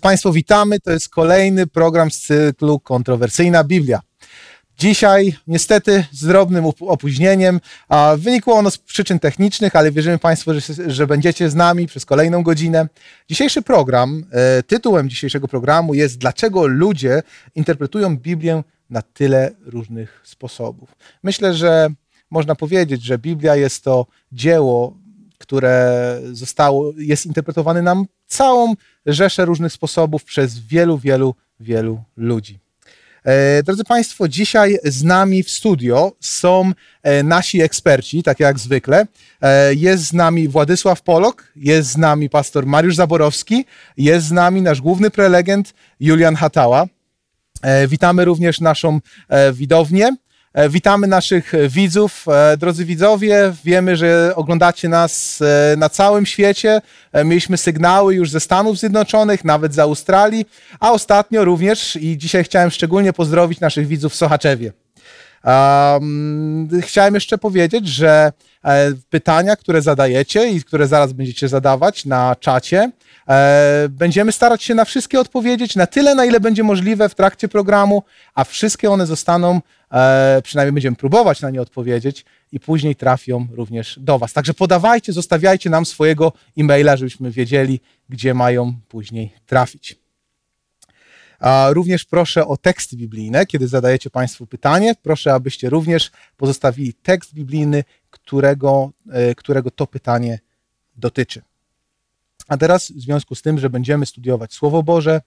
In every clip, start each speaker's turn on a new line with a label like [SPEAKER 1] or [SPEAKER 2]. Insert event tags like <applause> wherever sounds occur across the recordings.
[SPEAKER 1] Państwo, witamy. To jest kolejny program z cyklu Kontrowersyjna Biblia. Dzisiaj, niestety, z drobnym opóźnieniem, a wynikło ono z przyczyn technicznych, ale wierzymy Państwu, że, że będziecie z nami przez kolejną godzinę. Dzisiejszy program, e, tytułem dzisiejszego programu jest Dlaczego ludzie interpretują Biblię na tyle różnych sposobów. Myślę, że można powiedzieć, że Biblia jest to dzieło, które zostało, jest interpretowane nam całą rzeszę różnych sposobów przez wielu, wielu, wielu ludzi. E, drodzy Państwo, dzisiaj z nami w studio są e, nasi eksperci, tak jak zwykle. E, jest z nami Władysław Polok, jest z nami pastor Mariusz Zaborowski, jest z nami nasz główny prelegent Julian Hatała. Witamy również naszą widownię. E, witamy naszych widzów. E, drodzy widzowie, wiemy, że oglądacie nas e, na całym świecie. Mieliśmy sygnały już ze Stanów Zjednoczonych, nawet z Australii, a ostatnio również i dzisiaj chciałem szczególnie pozdrowić naszych widzów w Sochaczewie. Um, chciałem jeszcze powiedzieć, że pytania, które zadajecie i które zaraz będziecie zadawać na czacie, E, będziemy starać się na wszystkie odpowiedzieć, na tyle, na ile będzie możliwe w trakcie programu, a wszystkie one zostaną, e, przynajmniej będziemy próbować na nie odpowiedzieć i później trafią również do Was. Także podawajcie, zostawiajcie nam swojego e-maila, żebyśmy wiedzieli, gdzie mają później trafić. Również proszę o teksty biblijne, kiedy zadajecie Państwu pytanie. Proszę, abyście również pozostawili tekst biblijny, którego, e, którego to pytanie dotyczy. A teraz, w związku z tym, że będziemy studiować Słowo Boże,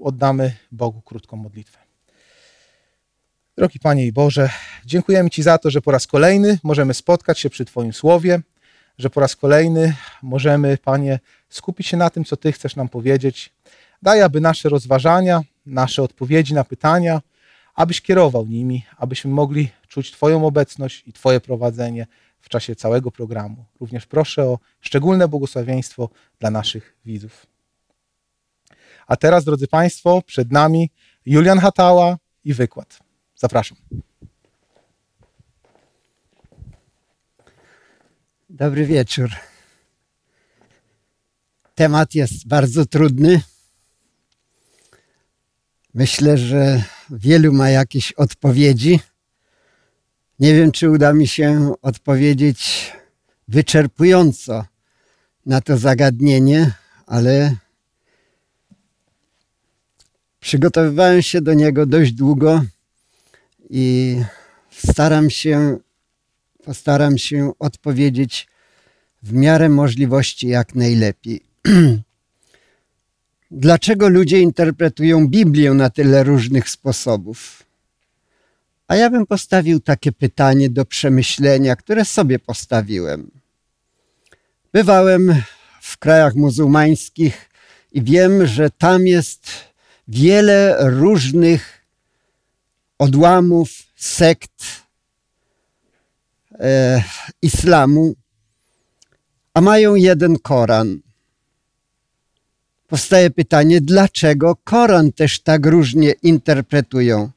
[SPEAKER 1] oddamy Bogu krótką modlitwę. Drogi Panie i Boże, dziękujemy Ci za to, że po raz kolejny możemy spotkać się przy Twoim Słowie, że po raz kolejny możemy, Panie, skupić się na tym, co Ty chcesz nam powiedzieć. Daj, aby nasze rozważania, nasze odpowiedzi na pytania, abyś kierował nimi, abyśmy mogli czuć Twoją obecność i Twoje prowadzenie w czasie całego programu. Również proszę o szczególne błogosławieństwo dla naszych widzów. A teraz, drodzy Państwo, przed nami Julian Hatała i wykład. Zapraszam.
[SPEAKER 2] Dobry wieczór. Temat jest bardzo trudny. Myślę, że wielu ma jakieś odpowiedzi. Nie wiem, czy uda mi się odpowiedzieć wyczerpująco na to zagadnienie, ale przygotowywałem się do niego dość długo i staram się, postaram się odpowiedzieć w miarę możliwości jak najlepiej. <clears throat> Dlaczego ludzie interpretują Biblię na tyle różnych sposobów? A ja bym postawił takie pytanie do przemyślenia, które sobie postawiłem. Bywałem w krajach muzułmańskich i wiem, że tam jest wiele różnych odłamów, sekt e, islamu, a mają jeden Koran. Powstaje pytanie, dlaczego Koran też tak różnie interpretują?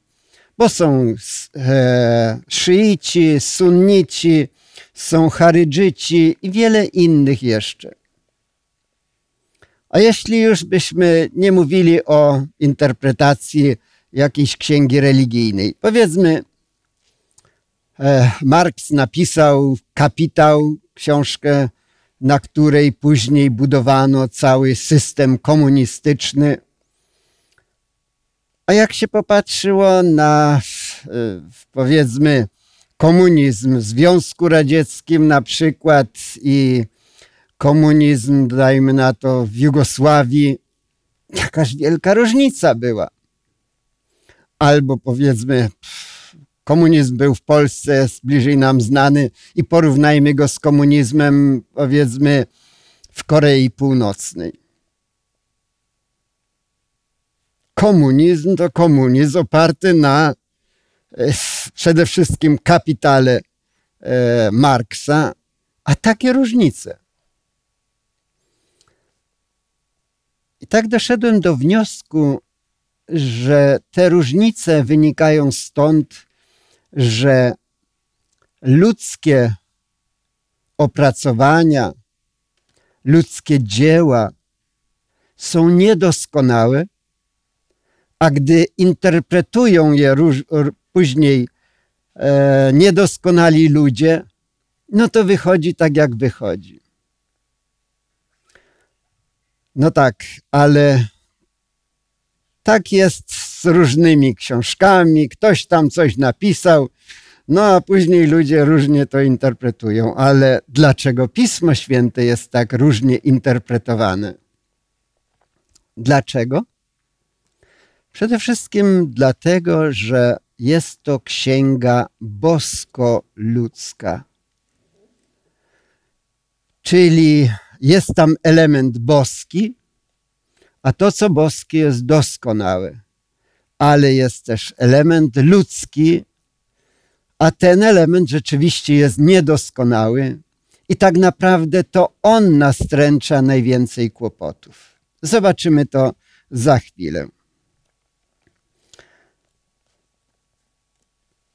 [SPEAKER 2] bo są e, szyici, sunnici, są charydżyci i wiele innych jeszcze. A jeśli już byśmy nie mówili o interpretacji jakiejś księgi religijnej, powiedzmy, e, Marx napisał Kapitał, książkę, na której później budowano cały system komunistyczny, a jak się popatrzyło na powiedzmy komunizm w Związku Radzieckim na przykład i komunizm, dajmy na to, w Jugosławii, jakaś wielka różnica była. Albo powiedzmy, komunizm był w Polsce, jest bliżej nam znany i porównajmy go z komunizmem, powiedzmy, w Korei Północnej. komunizm to komunizm oparty na e, przede wszystkim kapitale e, Marksa, a takie różnice. I tak doszedłem do wniosku, że te różnice wynikają stąd, że ludzkie opracowania, ludzkie dzieła są niedoskonałe, a gdy interpretują je róż, później e, niedoskonali ludzie, no to wychodzi tak, jak wychodzi. No tak, ale tak jest różnymi książkami, ktoś tam coś napisał, no a później ludzie różnie to interpretują. Ale dlaczego Pismo Święte jest tak różnie interpretowane? Dlaczego? Przede wszystkim dlatego, że jest to księga bosko-ludzka. Czyli jest tam element boski, a to, co boskie, jest doskonałe. Ale jest też element ludzki, a ten element rzeczywiście jest niedoskonały i tak naprawdę to on nastręcza najwięcej kłopotów. Zobaczymy to za chwilę.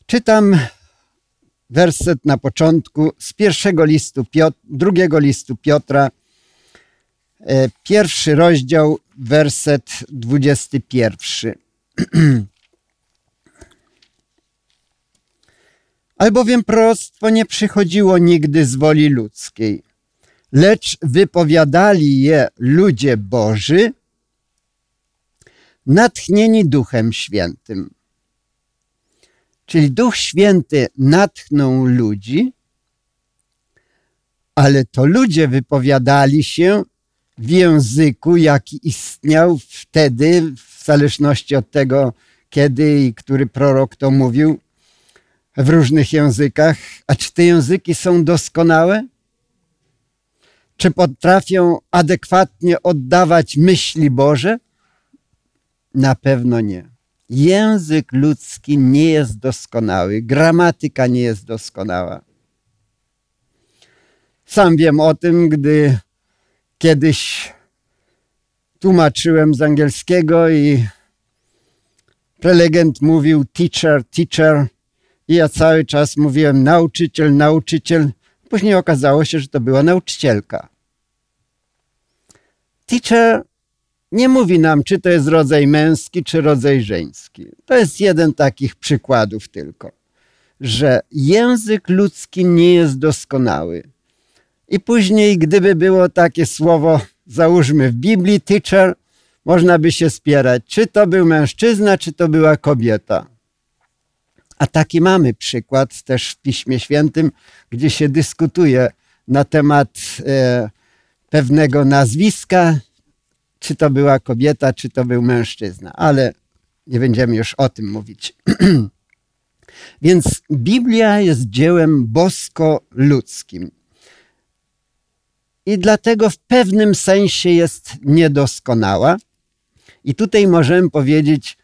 [SPEAKER 2] Czytam werset na początku z pierwszego listu, drugiego listu Piotra, e, pierwszy rozdział, werset dwudziesty pierwszy. <clears throat> Albowiem proroctwo nie przychodziło nigdy z woli ludzkiej, lecz wypowiadali je ludzie Boży, natchnieni Duchem Świętym. Czyli Duch Święty natchnął ludzi, ale to ludzie wypowiadali się w języku, jaki istniał wtedy, w zależności od tego, kiedy i który prorok to mówił, w różnych językach. A czy te języki są doskonałe? Czy potrafią adekwatnie oddawać myśli Boże? Na pewno nie. Język ludzki nie jest doskonały, gramatyka nie jest doskonała. Sam wiem o tym, gdy kiedyś tłumaczyłem z angielskiego i prelegent mówił teacher, teacher i ja cały czas mówiłem nauczyciel, nauczyciel. Później okazało się, że to była nauczycielka. Teacher nie mówi nam, czy to jest rodzaj męski, czy rodzaj żeński. To jest jeden takich przykładów tylko, że język ludzki nie jest doskonały. I później, gdyby było takie słowo, załóżmy w Biblii, teacher, można by się spierać, czy to był mężczyzna, czy to była kobieta. A taki mamy przykład też w Piśmie Świętym, gdzie się dyskutuje na temat e, pewnego nazwiska, czy to była kobieta, czy to był mężczyzna, ale nie będziemy już o tym mówić. <clears throat> Więc Biblia jest dziełem bosko-ludzkim. I dlatego w pewnym sensie jest niedoskonała. I tutaj możemy powiedzieć,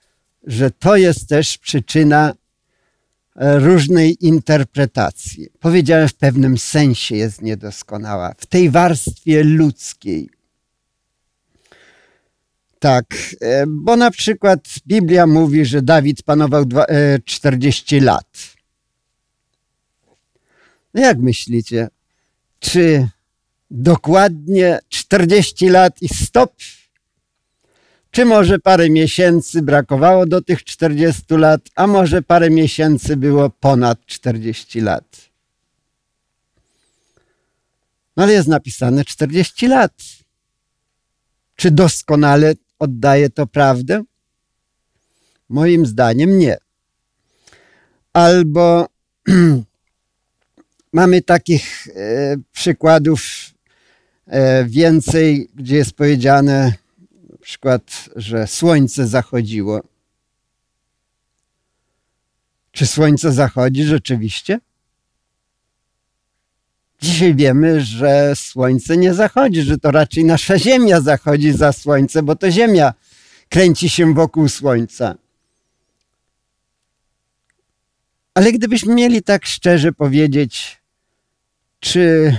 [SPEAKER 2] że to jest też przyczyna e, różnej interpretacji. Powiedziałem, w pewnym sensie jest niedoskonała. W tej warstwie ludzkiej. Tak, e, bo na przykład Biblia mówi, że Dawid panował 40 e, lat. No jak myślicie, czy dokładnie 40 lat i stop? Czy może parę miesięcy brakowało do tych 40 lat, a może parę miesięcy było ponad 40 lat? No ale jest napisane 40 lat. Czy doskonale oddaje to prawdę? Moim zdaniem nie. Albo <clears throat> mamy takich e, przykładów więcej, gdzie jest powiedziane na przykład, że słońce zachodziło. Czy słońce zachodzi rzeczywiście? Dzisiaj wiemy, że Słońce nie zachodzi, że to raczej nasza Ziemia zachodzi za Słońce, bo to Ziemia kręci się wokół Słońca. Ale gdybyśmy mieli tak szczerze powiedzieć, czy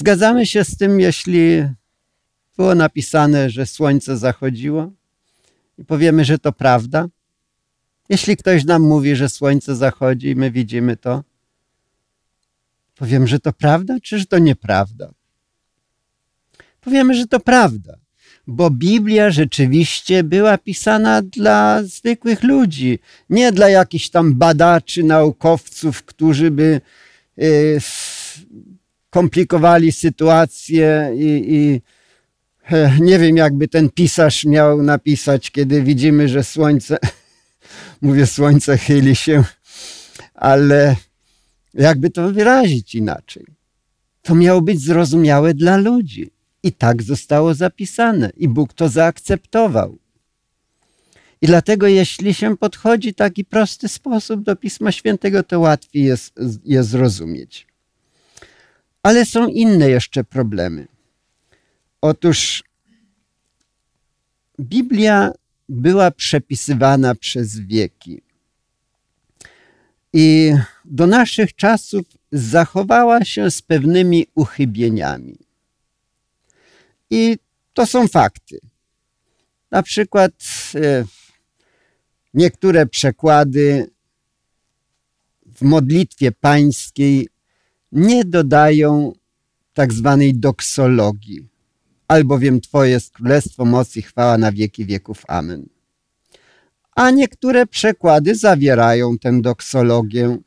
[SPEAKER 2] zgadzamy się z tym, jeśli było napisane, że Słońce zachodziło i powiemy, że to prawda? Jeśli ktoś nam mówi, że Słońce zachodzi i my widzimy to, Powiemy, że to prawda, czy że to nieprawda? Powiemy, że to prawda. bo Biblia rzeczywiście była pisana dla zwykłych ludzi, nie dla jakichś tam badaczy, naukowców, którzy by y, komplikowali sytuację i, i nie wiem, jakby ten pisarz miał napisać, kiedy widzimy, że słońce, <laughs> mówię, słońce chyli się, ale jakby to wyrazić inaczej. To miało być zrozumiałe dla ludzi. I tak zostało zapisane, i Bóg to zaakceptował. I dlatego, jeśli się podchodzi taki prosty sposób do Pisma Świętego, to łatwiej jest je zrozumieć. Ale są inne jeszcze problemy. Otóż Biblia była przepisywana przez wieki. I do naszych czasów zachowała się z pewnymi uchybieniami. I to są fakty. Na przykład e, niektóre przekłady w modlitwie pańskiej nie dodają tak zwanej doksologii, albowiem Twoje jest królestwo, moc i chwała na wieki wieków. Amen. A niektóre przekłady zawierają tę doksologię.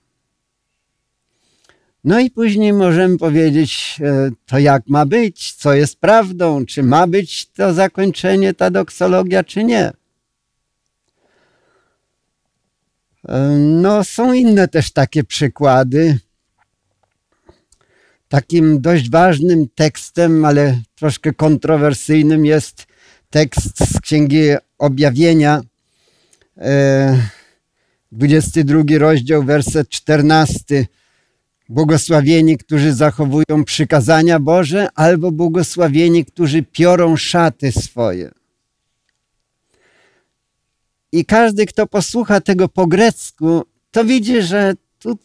[SPEAKER 2] No i później możemy powiedzieć, e, to jak ma być, co jest prawdą, czy ma być to zakończenie, ta doksologia, czy nie. E, no, są inne też takie przykłady. Takim dość ważnym tekstem, ale troszkę kontrowersyjnym jest tekst z Księgi Objawienia, 22 e, rozdział, werset 14. Błogosławieni, którzy zachowują przykazania Boże, albo błogosławieni, którzy piorą szaty swoje. I każdy, kto posłucha tego po grecku, to widzi, że tu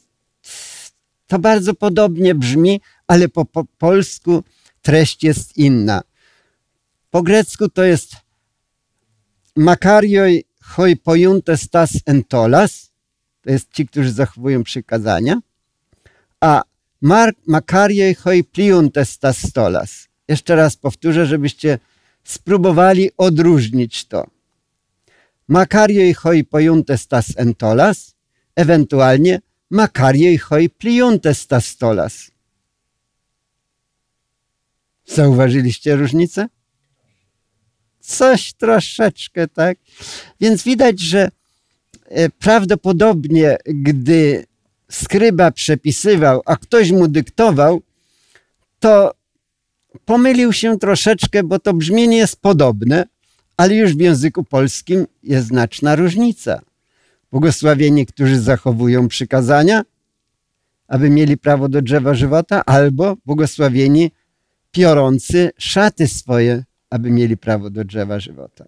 [SPEAKER 2] to bardzo podobnie brzmi, ale po, po polsku treść jest inna. Po grecku to jest makarioi hoi pojuntes tas entolas, to jest ci, którzy zachowują przykazania, a mar makarioi hoi pliuntes tas stolas. Jeszcze raz powtórzę, żebyście spróbowali odróżnić to. Makarioi hoi pojuntes tas entolas, ewentualnie makarioi hoi pliuntes tas stolas. Zauważyliście różnicę? Coś troszeczkę, tak? Więc widać, że e, prawdopodobnie, gdy skryba przepisywał, a ktoś mu dyktował, to pomylił się troszeczkę, bo to brzmienie jest podobne, ale już w języku polskim jest znaczna różnica. Błogosławieni, którzy zachowują przykazania, aby mieli prawo do drzewa żywota, albo błogosławieni, piorący szaty swoje, aby mieli prawo do drzewa żywota.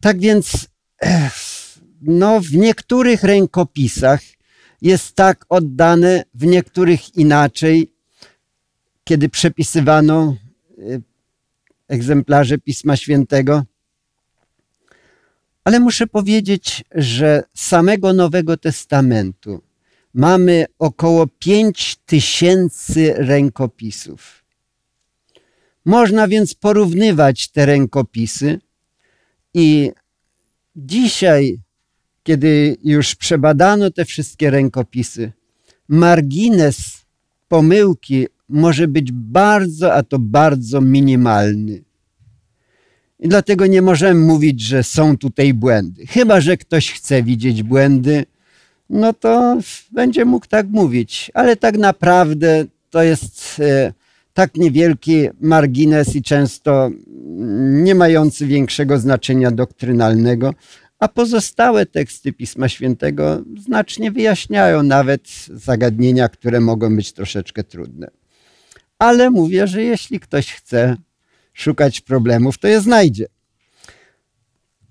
[SPEAKER 2] Tak więc no, w niektórych rękopisach jest tak oddane, w niektórych inaczej. Kiedy przepisywano y, egzemplarze Pisma Świętego. Ale muszę powiedzieć, że samego Nowego Testamentu mamy około 5 tysięcy rękopisów. Można więc porównywać te rękopisy i dzisiaj, kiedy już przebadano te wszystkie rękopisy, margines pomyłki może być bardzo, a to bardzo minimalny. I dlatego nie możemy mówić, że są tutaj błędy. Chyba, że ktoś chce widzieć błędy, no to będzie mógł tak mówić. Ale tak naprawdę to jest e, tak niewielki margines i często nie mający większego znaczenia doktrynalnego, a pozostałe teksty Pisma Świętego znacznie wyjaśniają nawet zagadnienia, które mogą być troszeczkę trudne. Ale mówię, że jeśli ktoś chce szukać problemów, to je znajdzie.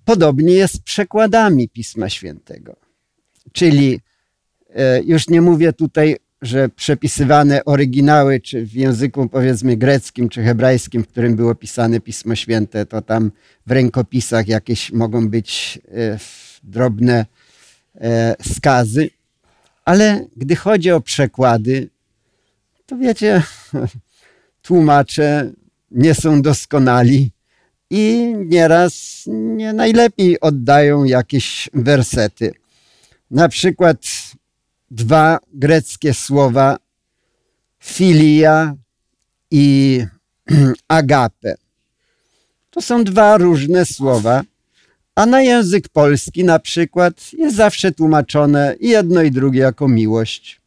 [SPEAKER 2] Podobnie jest z przekładami Pisma Świętego. Czyli e, już nie mówię tutaj że przepisywane oryginały, czy w języku powiedzmy greckim, czy hebrajskim, w którym było pisane Pismo Święte, to tam w rękopisach jakieś mogą być e, drobne e, skazy. Ale gdy chodzi o przekłady, to wiecie, <laughs> tłumacze nie są doskonali i nieraz nie najlepiej oddają jakieś wersety. Na przykład dwa greckie słowa filia i <clears throat> agape. To są dwa różne słowa, a na język polski na przykład jest zawsze tłumaczone jedno i drugie jako miłość.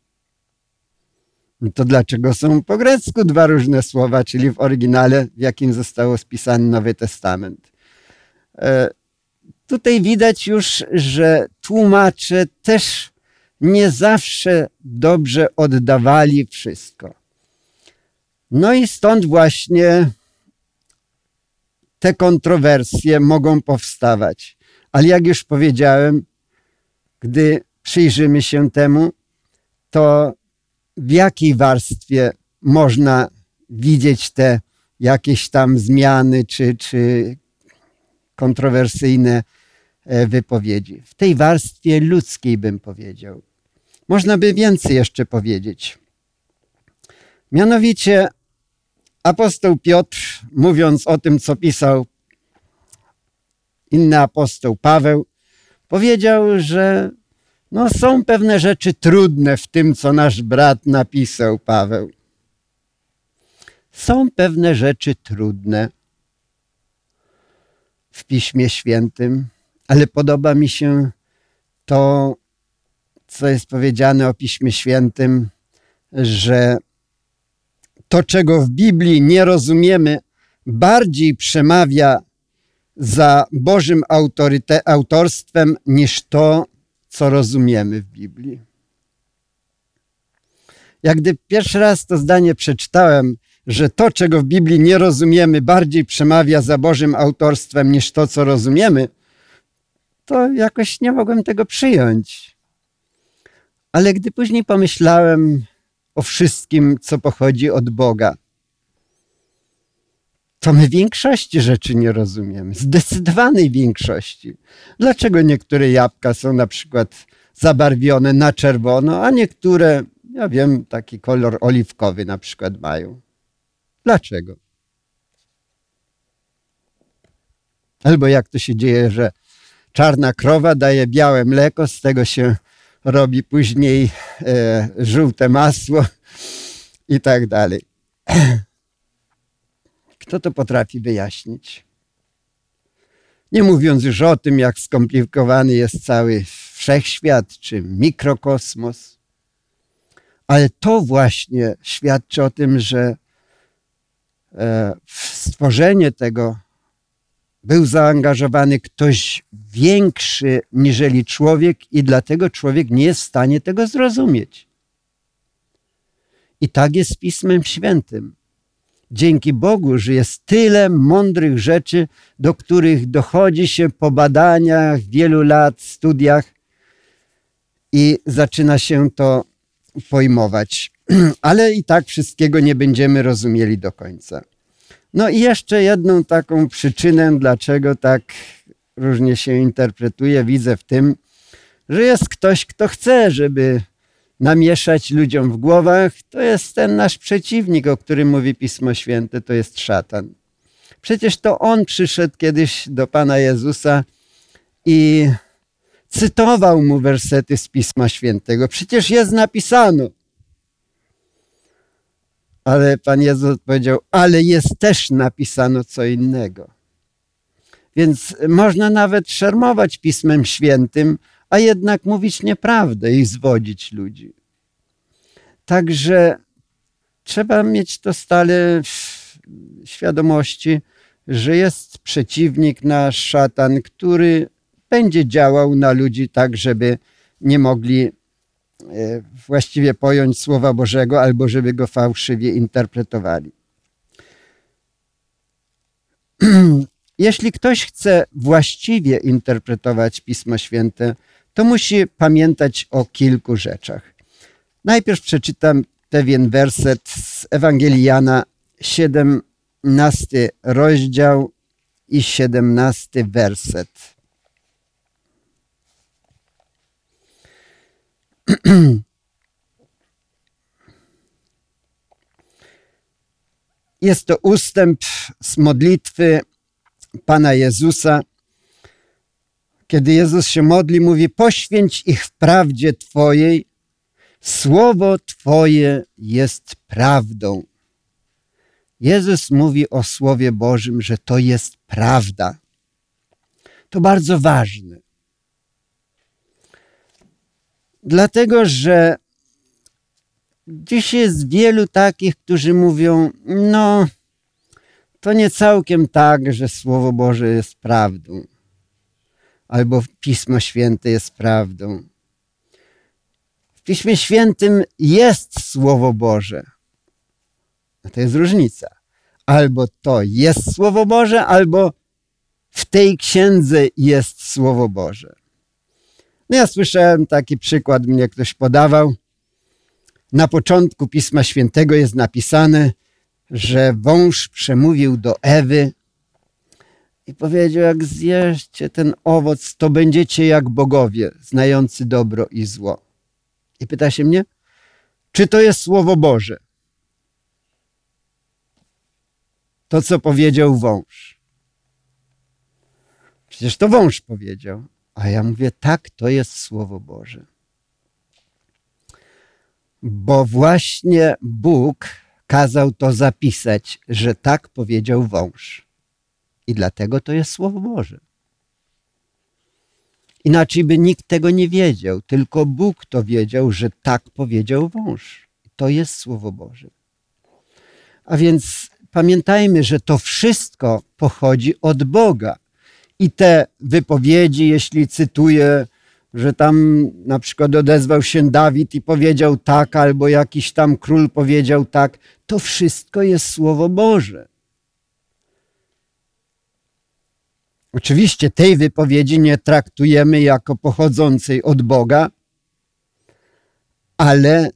[SPEAKER 2] To dlaczego są po grecku dwa różne słowa, czyli w oryginale, w jakim został spisany Nowy Testament? Tutaj widać już, że tłumacze też nie zawsze dobrze oddawali wszystko. No i stąd właśnie te kontrowersje mogą powstawać. Ale jak już powiedziałem, gdy przyjrzymy się temu, to w jakiej warstwie można widzieć te jakieś tam zmiany czy, czy kontrowersyjne e, wypowiedzi. W tej warstwie ludzkiej bym powiedział. Można by więcej jeszcze powiedzieć. Mianowicie apostoł Piotr, mówiąc o tym, co pisał inny apostoł Paweł, powiedział, że no, są pewne rzeczy trudne w tym, co nasz brat napisał, Paweł. Są pewne rzeczy trudne w Piśmie Świętym, ale podoba mi się to, co jest powiedziane o Piśmie Świętym, że to, czego w Biblii nie rozumiemy, bardziej przemawia za Bożym autorstwem niż to, co rozumiemy w Biblii. Jak gdy pierwszy raz to zdanie przeczytałem, że to, czego w Biblii nie rozumiemy, bardziej przemawia za Bożym autorstwem niż to, co rozumiemy, to jakoś nie mogłem tego przyjąć. Ale gdy później pomyślałem o wszystkim, co pochodzi od Boga, to my większości rzeczy nie rozumiemy, zdecydowanej większości. Dlaczego niektóre jabłka są na przykład zabarwione na czerwono, a niektóre, ja wiem, taki kolor oliwkowy na przykład mają? Dlaczego? Albo jak to się dzieje, że czarna krowa daje białe mleko, z tego się robi później e, żółte masło i tak dalej. Kto to potrafi wyjaśnić? Nie mówiąc już o tym, jak skomplikowany jest cały wszechświat czy mikrokosmos. Ale to właśnie świadczy o tym, że w stworzenie tego był zaangażowany ktoś większy niżeli człowiek i dlatego człowiek nie jest w stanie tego zrozumieć. I tak jest z Pismem Świętym dzięki Bogu, że jest tyle mądrych rzeczy, do których dochodzi się po badaniach, wielu lat, studiach i zaczyna się to pojmować. <clears throat> Ale i tak wszystkiego nie będziemy rozumieli do końca. No i jeszcze jedną taką przyczynę, dlaczego tak różnie się interpretuje, widzę w tym, że jest ktoś, kto chce, żeby namieszać ludziom w głowach, to jest ten nasz przeciwnik, o którym mówi Pismo Święte, to jest szatan. Przecież to on przyszedł kiedyś do Pana Jezusa i cytował mu wersety z Pisma Świętego. Przecież jest napisano. Ale Pan Jezus odpowiedział, ale jest też napisano co innego. Więc można nawet szermować Pismem Świętym, a jednak mówić nieprawdę i zwodzić ludzi. Także trzeba mieć to stale w świadomości, że jest przeciwnik nasz szatan, który będzie działał na ludzi tak, żeby nie mogli właściwie pojąć Słowa Bożego albo żeby go fałszywie interpretowali. <clears throat> Jeśli ktoś chce właściwie interpretować Pismo Święte, to musi pamiętać o kilku rzeczach. Najpierw przeczytam pewien werset z Ewangelii Jana, 17 rozdział i 17 werset. <clears throat> Jest to ustęp z modlitwy Pana Jezusa, kiedy Jezus się modli, mówi: Poświęć ich w prawdzie Twojej, słowo Twoje jest prawdą. Jezus mówi o Słowie Bożym, że to jest prawda. To bardzo ważne. Dlatego, że dziś jest wielu takich, którzy mówią: No, to nie całkiem tak, że Słowo Boże jest prawdą, albo Pismo Święte jest prawdą. W Piśmie Świętym jest Słowo Boże. No to jest różnica. Albo to jest Słowo Boże, albo w tej księdze jest Słowo Boże. No ja słyszałem taki przykład, mnie ktoś podawał. Na początku Pisma Świętego jest napisane, że wąż przemówił do Ewy i powiedział, jak zjeście ten owoc, to będziecie jak bogowie, znający dobro i zło. I pyta się mnie, czy to jest Słowo Boże? To, co powiedział wąż. Przecież to wąż powiedział. A ja mówię, tak, to jest Słowo Boże. Bo właśnie Bóg kazał to zapisać, że tak powiedział wąż. I dlatego to jest Słowo Boże. Inaczej by nikt tego nie wiedział, tylko Bóg to wiedział, że tak powiedział wąż. To jest Słowo Boże. A więc pamiętajmy, że to wszystko pochodzi od Boga. I te wypowiedzi, jeśli cytuję, że tam na przykład odezwał się Dawid i powiedział tak, albo jakiś tam król powiedział tak, to wszystko jest Słowo Boże. Oczywiście tej wypowiedzi nie traktujemy jako pochodzącej od Boga, ale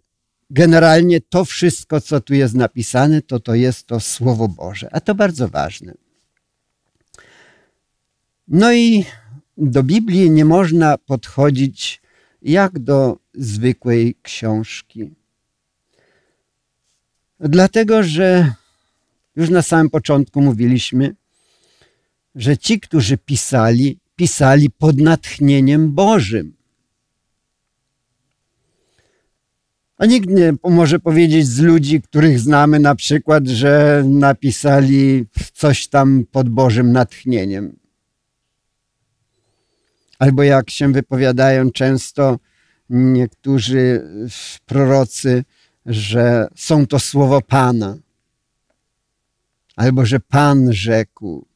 [SPEAKER 2] generalnie to wszystko, co tu jest napisane, to to jest to Słowo Boże, a to bardzo ważne. No i do Biblii nie można podchodzić jak do zwykłej książki. Dlatego, że już na samym początku mówiliśmy, że ci, którzy pisali, pisali pod natchnieniem Bożym. A nikt nie może powiedzieć z ludzi, których znamy na przykład, że napisali coś tam pod Bożym natchnieniem. Albo jak się wypowiadają często niektórzy prorocy, że są to słowo Pana. Albo że Pan rzekł.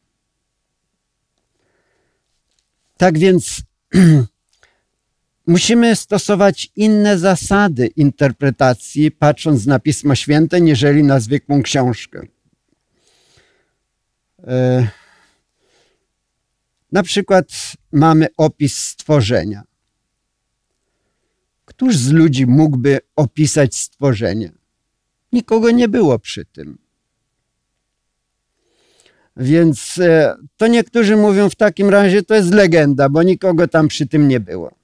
[SPEAKER 2] Tak więc <clears throat> musimy stosować inne zasady interpretacji, patrząc na Pismo Święte, niżeli na zwykłą książkę. Na przykład mamy opis stworzenia. Któż z ludzi mógłby opisać stworzenie? Nikogo nie było przy tym. Więc e, to niektórzy mówią w takim razie, to jest legenda, bo nikogo tam przy tym nie było.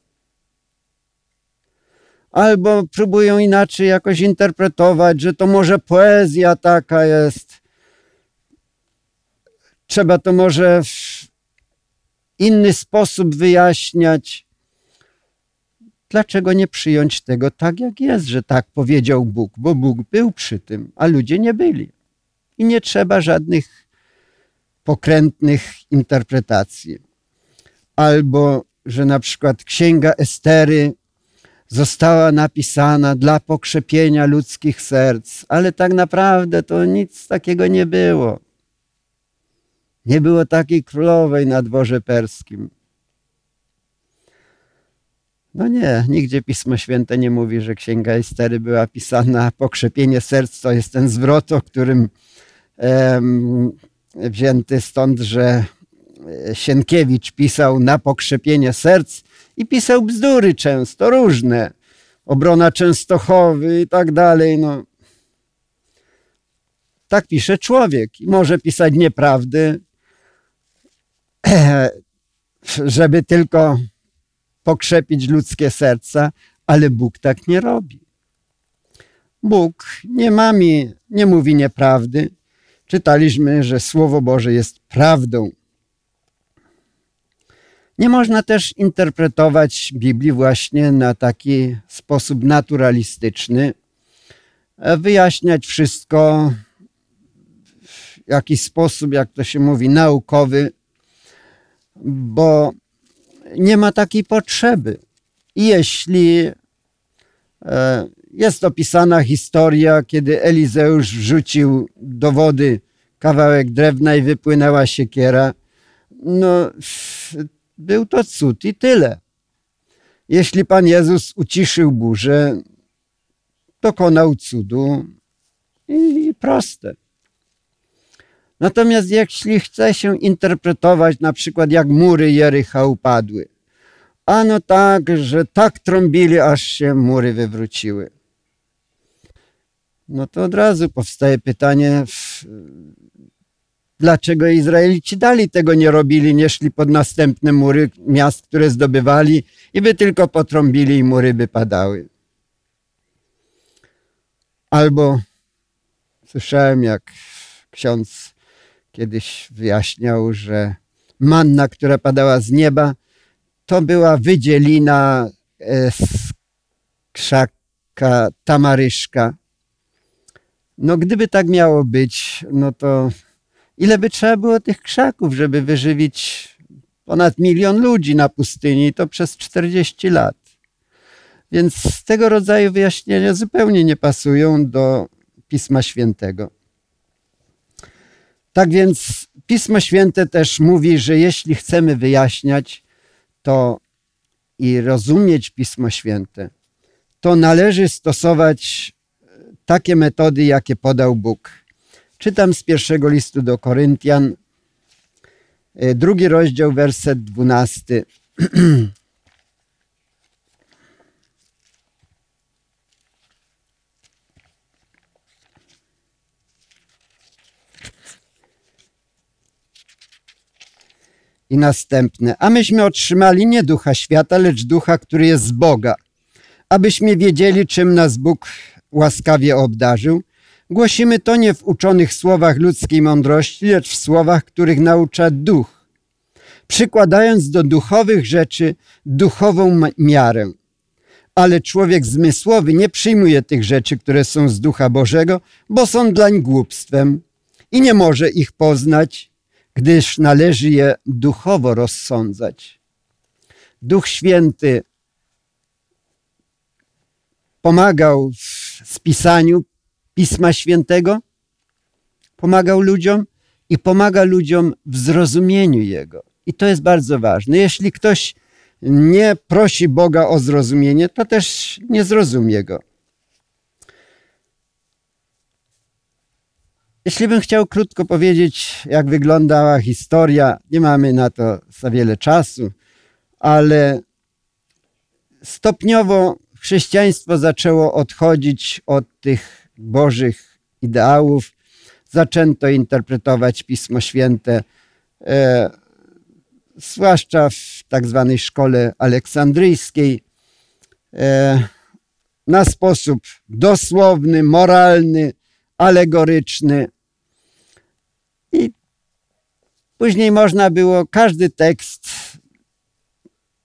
[SPEAKER 2] Albo próbują inaczej jakoś interpretować, że to może poezja taka jest. Trzeba to może inny sposób wyjaśniać. Dlaczego nie przyjąć tego tak, jak jest, że tak powiedział Bóg? Bo Bóg był przy tym, a ludzie nie byli. I nie trzeba żadnych pokrętnych interpretacji. Albo, że na przykład księga Estery została napisana dla pokrzepienia ludzkich serc, ale tak naprawdę to nic takiego nie było. Nie było takiej królowej na dworze perskim. No nie, nigdzie Pismo Święte nie mówi, że Księga Estery była pisana pokrzepienie serc. To jest ten zwrot, o którym wzięty stąd, że e, Sienkiewicz pisał na pokrzepienie serc i pisał bzdury często, różne. Obrona Częstochowy i tak dalej. No. Tak pisze człowiek może pisać nieprawdy, <clears throat> żeby tylko pokrzepić ludzkie serca, ale Bóg tak nie robi. Bóg nie mami, nie mówi nieprawdy, czytaliśmy, że Słowo Boże jest prawdą. Nie można też interpretować Biblii właśnie na taki sposób naturalistyczny, e, wyjaśniać wszystko w jakiś sposób, jak to się mówi, naukowy, bo nie ma takiej potrzeby. I jeśli e, jest opisana historia, kiedy Elizeusz wrzucił do wody kawałek drewna i wypłynęła siekiera, no był to cud i tyle. Jeśli Pan Jezus uciszył burzę, dokonał cudu i proste. Natomiast jeśli chce się interpretować na przykład jak mury Jericha upadły, ano tak, że tak trąbili, aż się mury wywróciły. No to od razu powstaje pytanie, dlaczego Izraelici dali tego nie robili, nie szli pod następne mury miast, które zdobywali i by tylko potrąbili i mury by padały. Albo słyszałem, jak ksiądz kiedyś wyjaśniał, że manna, która padała z nieba, to była wydzielina e, z krzaka tamaryszka. No gdyby tak miało być, no to ile by trzeba było tych krzaków, żeby wyżywić ponad milion ludzi na pustyni, to przez 40 lat. Więc tego rodzaju wyjaśnienia zupełnie nie pasują do Pisma Świętego. Tak więc Pismo Święte też mówi, że jeśli chcemy wyjaśniać to i rozumieć Pismo Święte, to należy stosować takie metody, jakie podał Bóg. Czytam z pierwszego listu do Koryntian, e, drugi rozdział, werset dwunasty. <clears throat> I następne. A myśmy otrzymali nie ducha świata, lecz ducha, który jest z Boga, abyśmy wiedzieli, czym nas Bóg łaskawie obdarzył. Głosimy to nie w uczonych słowach ludzkiej mądrości, lecz w słowach, których naucza duch, przykładając do duchowych rzeczy duchową miarę. Ale człowiek zmysłowy nie przyjmuje tych rzeczy, które są z ducha Bożego, bo są dlań głupstwem i nie może ich poznać, gdyż należy je duchowo rozsądzać. Duch Święty pomagał w spisaniu Pisma Świętego, pomagał ludziom i pomaga ludziom w zrozumieniu Jego. I to jest bardzo ważne. Jeśli ktoś nie prosi Boga o zrozumienie, to też nie zrozumie Go. Jeśli bym chciał krótko powiedzieć, jak wyglądała historia, nie mamy na to za wiele czasu, ale stopniowo chrześcijaństwo zaczęło odchodzić od tych bożych ideałów, zaczęto interpretować Pismo Święte, e, zwłaszcza w tak zwanej szkole aleksandryjskiej, e, na sposób dosłowny, moralny, alegoryczny. I później można było każdy tekst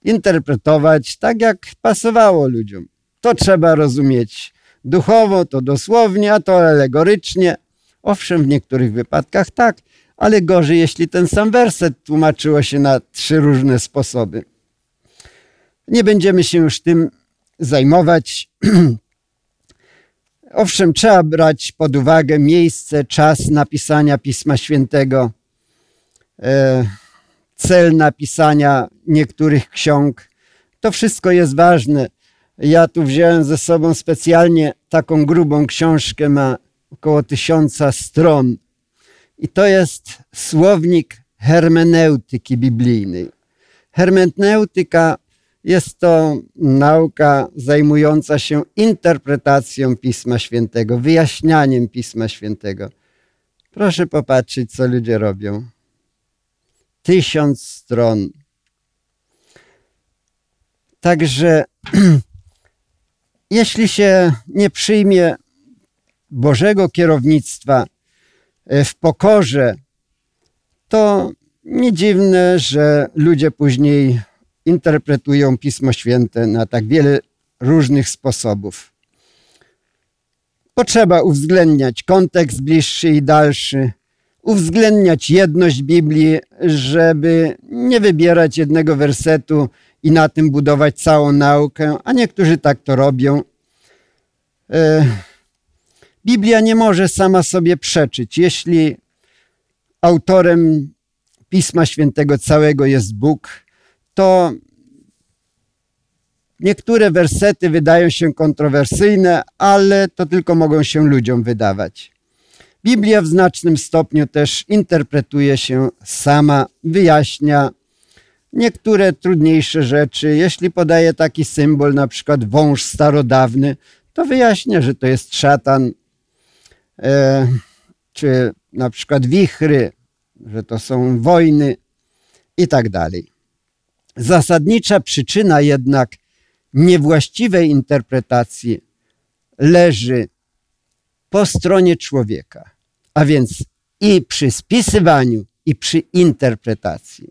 [SPEAKER 2] interpretować tak, jak pasowało ludziom. To trzeba rozumieć duchowo, to dosłownie, a to alegorycznie. Owszem, w niektórych wypadkach tak, ale gorzej, jeśli ten sam werset tłumaczyło się na trzy różne sposoby. Nie będziemy się już tym zajmować. <clears throat> Owszem, trzeba brać pod uwagę miejsce, czas napisania Pisma Świętego, cel napisania niektórych ksiąg. To wszystko jest ważne. Ja tu wziąłem ze sobą specjalnie taką grubą książkę, ma około tysiąca stron. I to jest słownik hermeneutyki biblijnej. Hermeneutyka jest to nauka zajmująca się interpretacją Pisma Świętego, wyjaśnianiem Pisma Świętego. Proszę popatrzeć, co ludzie robią. Tysiąc stron. Także <clears throat> jeśli się nie przyjmie Bożego kierownictwa e, w pokorze, to nie dziwne, że ludzie później interpretują Pismo Święte na tak wiele różnych sposobów. Potrzeba uwzględniać kontekst bliższy i dalszy, uwzględniać jedność Biblii, żeby nie wybierać jednego wersetu i na tym budować całą naukę, a niektórzy tak to robią. E, Biblia nie może sama sobie przeczyć. Jeśli autorem Pisma Świętego całego jest Bóg, to niektóre wersety wydają się kontrowersyjne, ale to tylko mogą się ludziom wydawać. Biblia w znacznym stopniu też interpretuje się sama, wyjaśnia niektóre trudniejsze rzeczy. Jeśli podaje taki symbol, na przykład wąż starodawny, to wyjaśnia, że to jest szatan, e, czy na przykład wichry, że to są wojny i tak dalej. Zasadnicza przyczyna jednak niewłaściwej interpretacji leży po stronie człowieka, a więc i przy spisywaniu, i przy interpretacji.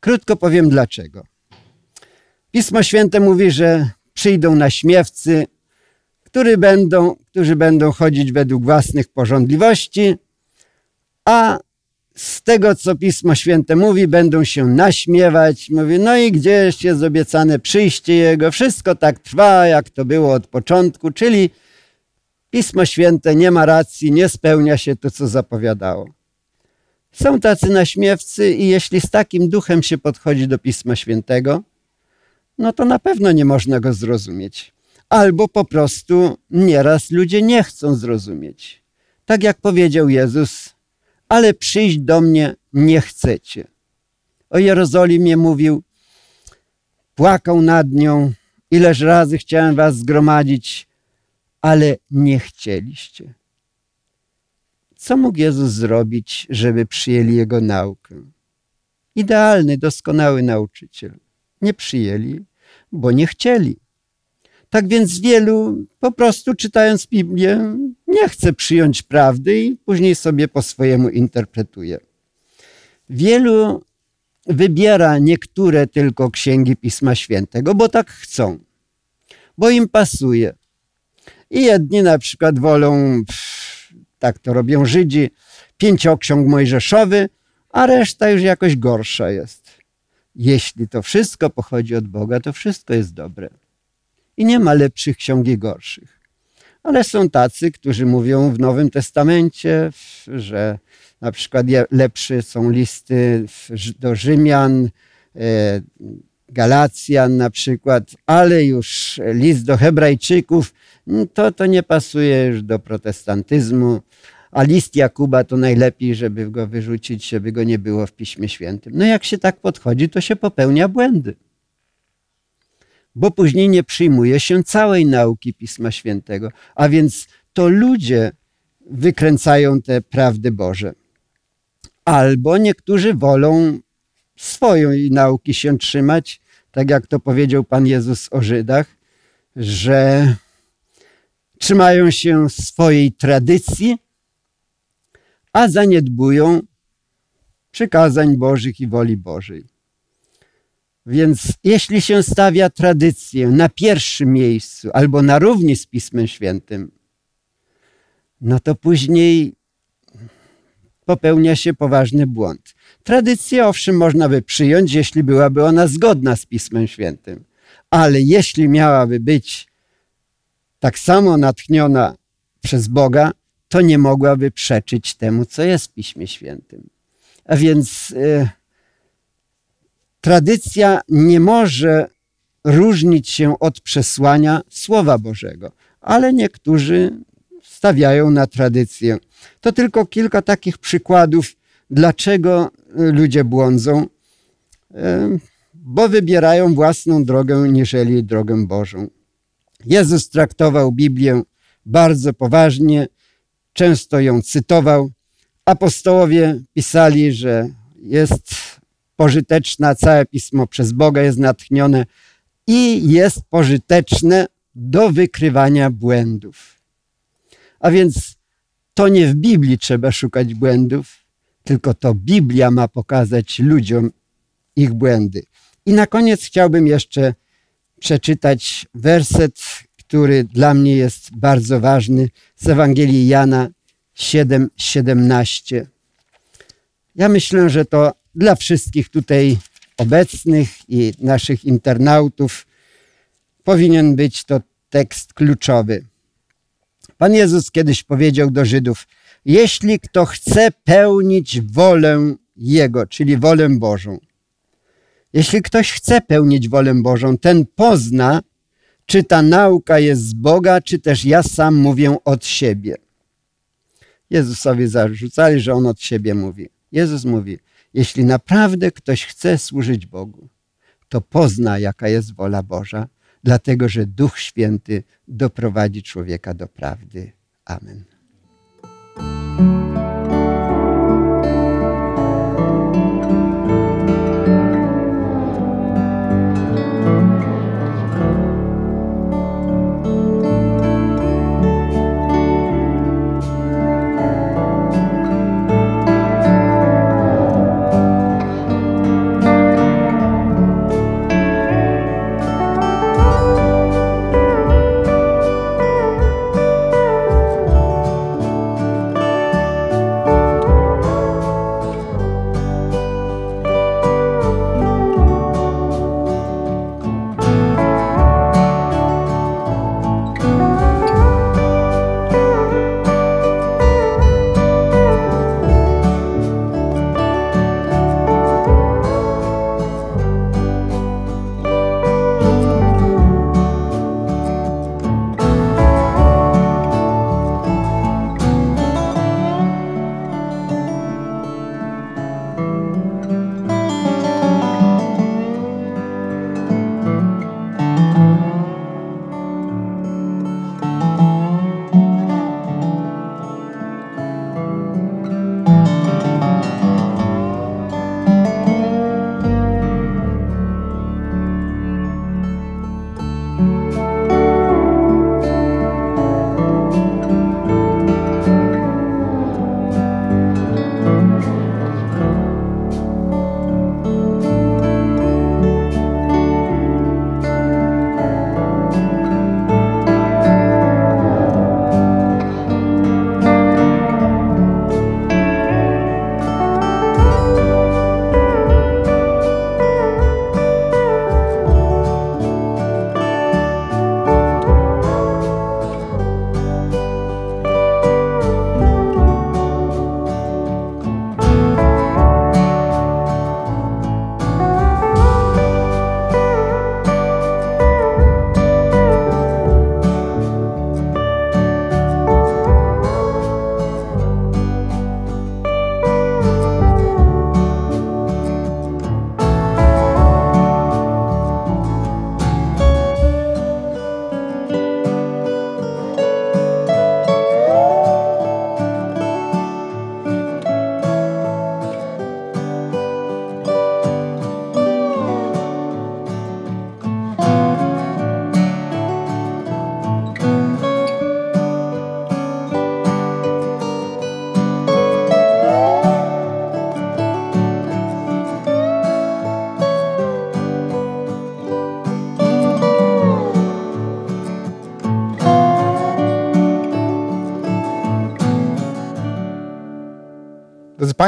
[SPEAKER 2] Krótko powiem dlaczego. Pismo Święte mówi, że przyjdą naśmiewcy, którzy będą, którzy będą chodzić według własnych porządliwości, a z tego, co Pismo Święte mówi, będą się naśmiewać. Mówi, no i gdzieś jest obiecane przyjście Jego. Wszystko tak trwa, jak to było od początku, czyli Pismo Święte nie ma racji, nie spełnia się to, co zapowiadało. Są tacy naśmiewcy i jeśli z takim duchem się podchodzi do Pisma Świętego, no to na pewno nie można go zrozumieć. Albo po prostu nieraz ludzie nie chcą zrozumieć. Tak jak powiedział Jezus, ale przyjść do mnie nie chcecie. O Jerozolimie mówił, płakał nad nią, ileż razy chciałem was zgromadzić, ale nie chcieliście. Co mógł Jezus zrobić, żeby przyjęli Jego naukę? Idealny, doskonały nauczyciel. Nie przyjęli, bo nie chcieli. Tak więc wielu po prostu czytając Biblię nie chce przyjąć prawdy i później sobie po swojemu interpretuje. Wielu wybiera niektóre tylko księgi Pisma Świętego, bo tak chcą, bo im pasuje. I jedni na przykład wolą, tak to robią Żydzi, pięcioksiąg mojżeszowy, a reszta już jakoś gorsza jest. Jeśli to wszystko pochodzi od Boga, to wszystko jest dobre. I nie ma lepszych ksiąg i gorszych. Ale są tacy, którzy mówią w Nowym Testamencie, że na przykład lepsze są listy do Rzymian, e, Galacjan na przykład, ale już list do Hebrajczyków, mm, to, to nie pasuje już do protestantyzmu, a list Jakuba to najlepiej, żeby go wyrzucić, żeby go nie było w Piśmie Świętym. No jak się tak podchodzi, to się popełnia błędy. Bo później nie przyjmuje się całej nauki Pisma Świętego, a więc to ludzie wykręcają te prawdy Boże. Albo niektórzy wolą swojej nauki się trzymać, tak jak to powiedział Pan Jezus o Żydach, że trzymają się swojej tradycji, a zaniedbują przykazań Bożych i woli Bożej. Więc jeśli się stawia tradycję na pierwszym miejscu albo na równi z Pismem Świętym, no to później popełnia się poważny błąd. Tradycję owszem można by przyjąć, jeśli byłaby ona zgodna z Pismem Świętym, ale jeśli miałaby być tak samo natchniona przez Boga, to nie mogłaby przeczyć temu, co jest w Piśmie Świętym. A więc y, tradycja nie może różnić się od przesłania Słowa Bożego, ale niektórzy stawiają na tradycję. To tylko kilka takich przykładów, dlaczego ludzie błądzą, bo wybierają własną drogę niżeli drogę Bożą. Jezus traktował Biblię bardzo poważnie, często ją cytował. Apostołowie pisali, że jest pożyteczna, całe pismo przez Boga jest natchnione i jest pożyteczne do wykrywania błędów. A więc to nie w Biblii trzeba szukać błędów, tylko to Biblia ma pokazać ludziom ich błędy. I na koniec chciałbym jeszcze przeczytać werset, który dla mnie jest bardzo ważny z Ewangelii Jana 7:17. Ja myślę, że to dla wszystkich tutaj obecnych i naszych internautów powinien być to tekst kluczowy. Pan Jezus kiedyś powiedział do Żydów: Jeśli kto chce pełnić wolę Jego, czyli wolę Bożą, jeśli ktoś chce pełnić wolę Bożą, ten pozna, czy ta nauka jest z Boga, czy też ja sam mówię od siebie. Jezusowi zarzucali, że on od siebie mówi. Jezus mówi: Jeśli naprawdę ktoś chce służyć Bogu, to pozna, jaka jest wola Boża, dlatego że Duch Święty doprowadzi człowieka do prawdy. Amen.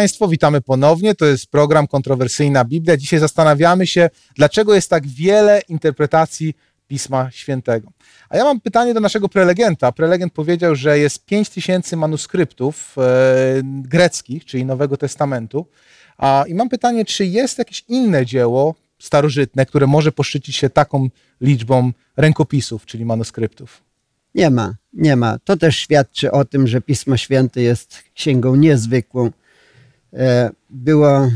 [SPEAKER 1] Państwo, witamy ponownie. To jest program Kontrowersyjna Biblia. Dzisiaj zastanawiamy się, dlaczego jest tak wiele interpretacji Pisma Świętego. A ja mam pytanie do naszego prelegenta. Prelegent powiedział, że jest 5000 manuskryptów e, greckich, czyli Nowego Testamentu. A, I mam pytanie, czy jest jakieś inne dzieło starożytne, które może poszczycić się taką liczbą rękopisów, czyli manuskryptów?
[SPEAKER 2] Nie ma, nie ma. To też świadczy o tym, że Pismo Święte jest księgą niezwykłą. E, było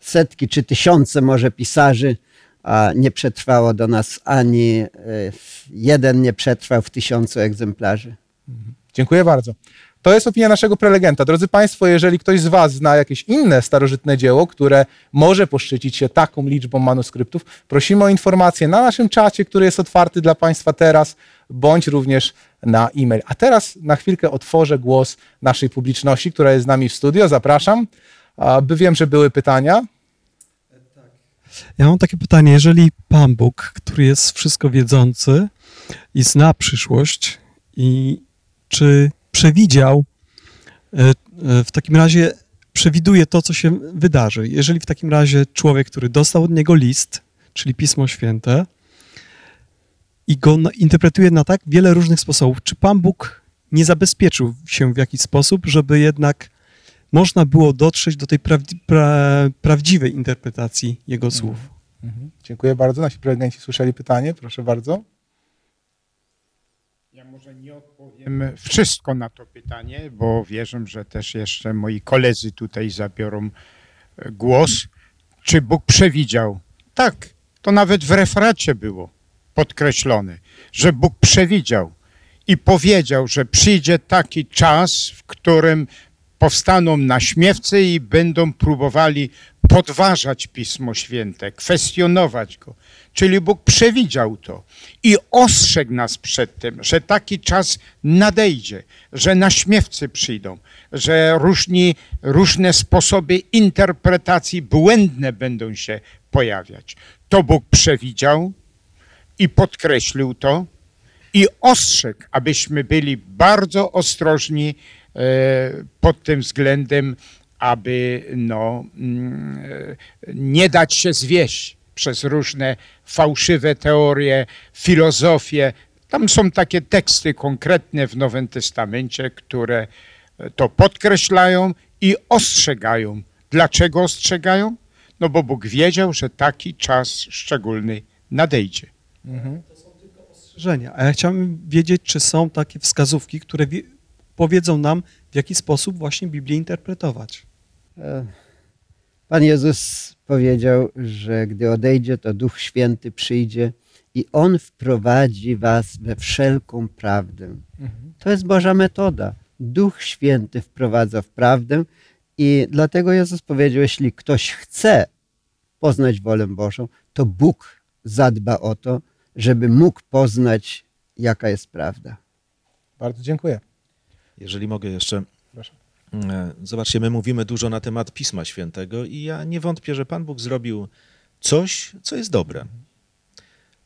[SPEAKER 2] setki czy tysiące może pisarzy, a nie przetrwało do nas ani e, jeden nie przetrwał w tysiącu egzemplarzy.
[SPEAKER 1] Dziękuję bardzo. To jest opinia naszego prelegenta. Drodzy Państwo, jeżeli ktoś z Was zna jakieś inne starożytne dzieło, które może poszczycić się taką liczbą manuskryptów, prosimy o informacje na naszym czacie, który jest otwarty dla Państwa teraz, bądź również na e-mail. A teraz na chwilkę otworzę głos naszej publiczności, która jest z nami w studio. Zapraszam. by wiem, że były pytania.
[SPEAKER 3] Ja mam takie pytanie, jeżeli Pan Bóg, który jest wszystko wiedzący i zna przyszłość, i czy przewidział, e, e, w takim razie przewiduje to, co się wydarzy. Jeżeli w takim razie człowiek, który dostał od niego list, czyli Pismo Święte, i go interpretuje na tak wiele różnych sposobów, czy Pan Bóg nie zabezpieczył się w jakiś sposób, żeby jednak można było dotrzeć do tej prawdi- pra- prawdziwej interpretacji jego słów?
[SPEAKER 1] Mhm. Dziękuję bardzo. Nasi prelegenci słyszeli pytanie, proszę bardzo.
[SPEAKER 4] Ja może nie odpowiem wszystko na to pytanie, bo wierzę, że też jeszcze moi koledzy tutaj zabiorą e, głos. Czy Bóg przewidział? Tak, to nawet w referacie było podkreślone, że Bóg przewidział i powiedział, że przyjdzie taki czas, w którym powstaną naśmiewcy i będą próbowali podważać Pismo Święte, kwestionować go. Czyli Bóg przewidział to i ostrzegł nas przed tym, że taki czas nadejdzie, że naśmiewcy przyjdą, że różni, różne sposoby interpretacji błędne będą się pojawiać. To Bóg przewidział i podkreślił to i ostrzegł, abyśmy byli bardzo ostrożni e, pod tym względem, aby no, mm, e, nie dać się zwieść przez różne fałszywe teorie, filozofie. Tam są takie teksty konkretne w Nowym Testamencie, które to podkreślają i ostrzegają. Dlaczego ostrzegają? No bo Bóg wiedział, że taki czas szczególny nadejdzie.
[SPEAKER 1] Mhm.
[SPEAKER 3] Ostrzeżenia. A ja chciałbym wiedzieć, czy są takie wskazówki, które wie, powiedzą nam, w jaki sposób właśnie Biblię interpretować.
[SPEAKER 2] E, Pan Jezus powiedział, że gdy odejdzie, to Duch Święty przyjdzie i On wprowadzi was we wszelką prawdę.
[SPEAKER 1] Mhm.
[SPEAKER 2] To jest Boża metoda. Duch Święty wprowadza w prawdę i dlatego Jezus powiedział, jeśli ktoś chce poznać wolę Bożą, to Bóg zadba o to, żeby mógł poznać, jaka jest prawda.
[SPEAKER 1] Bardzo dziękuję.
[SPEAKER 5] Jeżeli mogę jeszcze.
[SPEAKER 1] Proszę.
[SPEAKER 5] E, Zobaczcie, my mówimy dużo na temat Pisma Świętego i ja nie wątpię, że Pan Bóg zrobił coś, co jest dobre.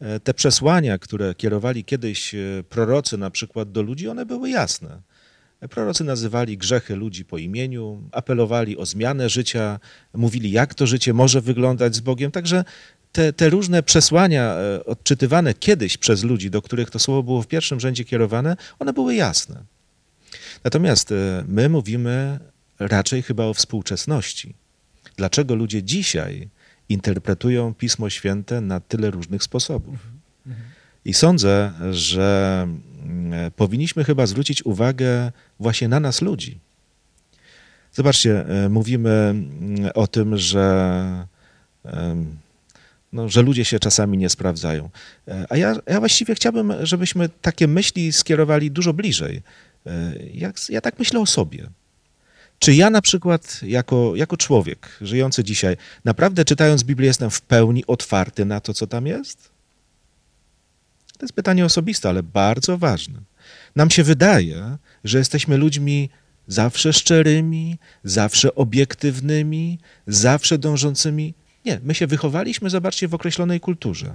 [SPEAKER 5] E, Te przesłania, które kierowali kiedyś e, prorocy na przykład do ludzi, one były jasne. Prorocy nazywali grzechy ludzi po imieniu, apelowali o zmianę życia, mówili, jak to życie może wyglądać z Bogiem. Także te, te różne przesłania e, odczytywane kiedyś przez ludzi, do których to słowo było w pierwszym rzędzie kierowane, one były jasne. Natomiast e, my mówimy raczej chyba o współczesności. Dlaczego ludzie dzisiaj interpretują Pismo Święte na tyle różnych sposobów? I sądzę, że mm, powinniśmy chyba zwrócić uwagę właśnie na nas, ludzi. Zobaczcie, e, mówimy mm, o tym, że, no, że ludzie się czasami nie sprawdzają. E, A ja, ja właściwie chciałbym, żebyśmy takie myśli skierowali dużo bliżej. E, Jak, ja tak myślę o sobie. Czy ja na przykład jako, jako człowiek żyjący dzisiaj, naprawdę czytając Biblię jestem w pełni otwarty na to, co tam jest? To jest pytanie osobiste, ale bardzo ważne. Nam się wydaje, że jesteśmy ludźmi zawsze szczerymi, zawsze obiektywnymi, zawsze dążącymi. Nie, my się wychowaliśmy, zobaczcie, w określonej kulturze.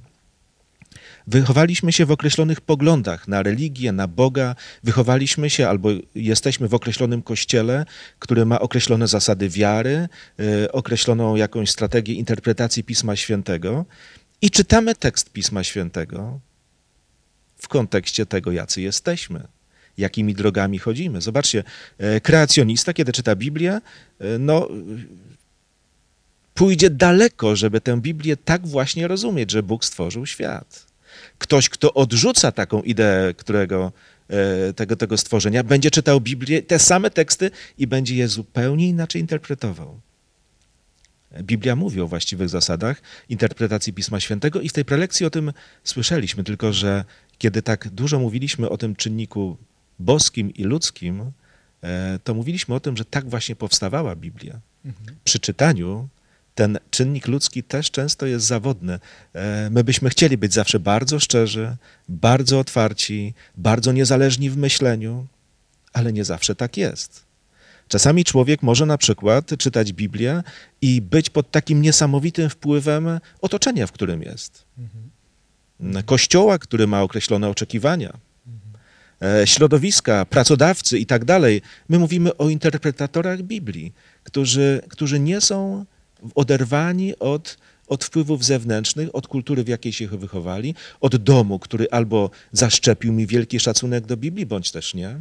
[SPEAKER 5] Wychowaliśmy się w określonych poglądach na religię, na Boga, wychowaliśmy się albo jesteśmy w określonym kościele, który ma określone zasady wiary, y, określoną jakąś strategię interpretacji Pisma Świętego i czytamy tekst Pisma Świętego w kontekście tego, jacy jesteśmy, jakimi drogami chodzimy. Zobaczcie, e, kreacjonista, kiedy czyta Biblię, e, no pójdzie daleko, żeby tę Biblię tak właśnie rozumieć, że Bóg stworzył świat. Ktoś, kto odrzuca taką ideę którego, e, tego, tego stworzenia, będzie czytał Biblię, te same teksty i będzie je zupełnie inaczej interpretował. Biblia mówi o właściwych zasadach interpretacji Pisma Świętego i w tej prelekcji o tym słyszeliśmy, tylko że kiedy tak dużo mówiliśmy o tym czynniku boskim i ludzkim, e, to mówiliśmy o tym, że tak właśnie powstawała Biblia. Przy czytaniu ten czynnik ludzki też często jest zawodny. E, My byśmy chcieli być zawsze bardzo szczerzy, bardzo otwarci, bardzo niezależni w myśleniu, ale nie zawsze tak jest. Czasami człowiek może na przykład czytać Biblię i być pod takim niesamowitym wpływem otoczenia, w którym jest. Kościoła, który ma określone oczekiwania, e, środowiska, pracodawcy i tak dalej. My mówimy o interpretatorach Biblii, którzy, którzy nie są oderwani od, od wpływów zewnętrznych, od kultury, w jakiej się wychowali, od domu, który albo zaszczepił mi wielki szacunek do Biblii, bądź też nie.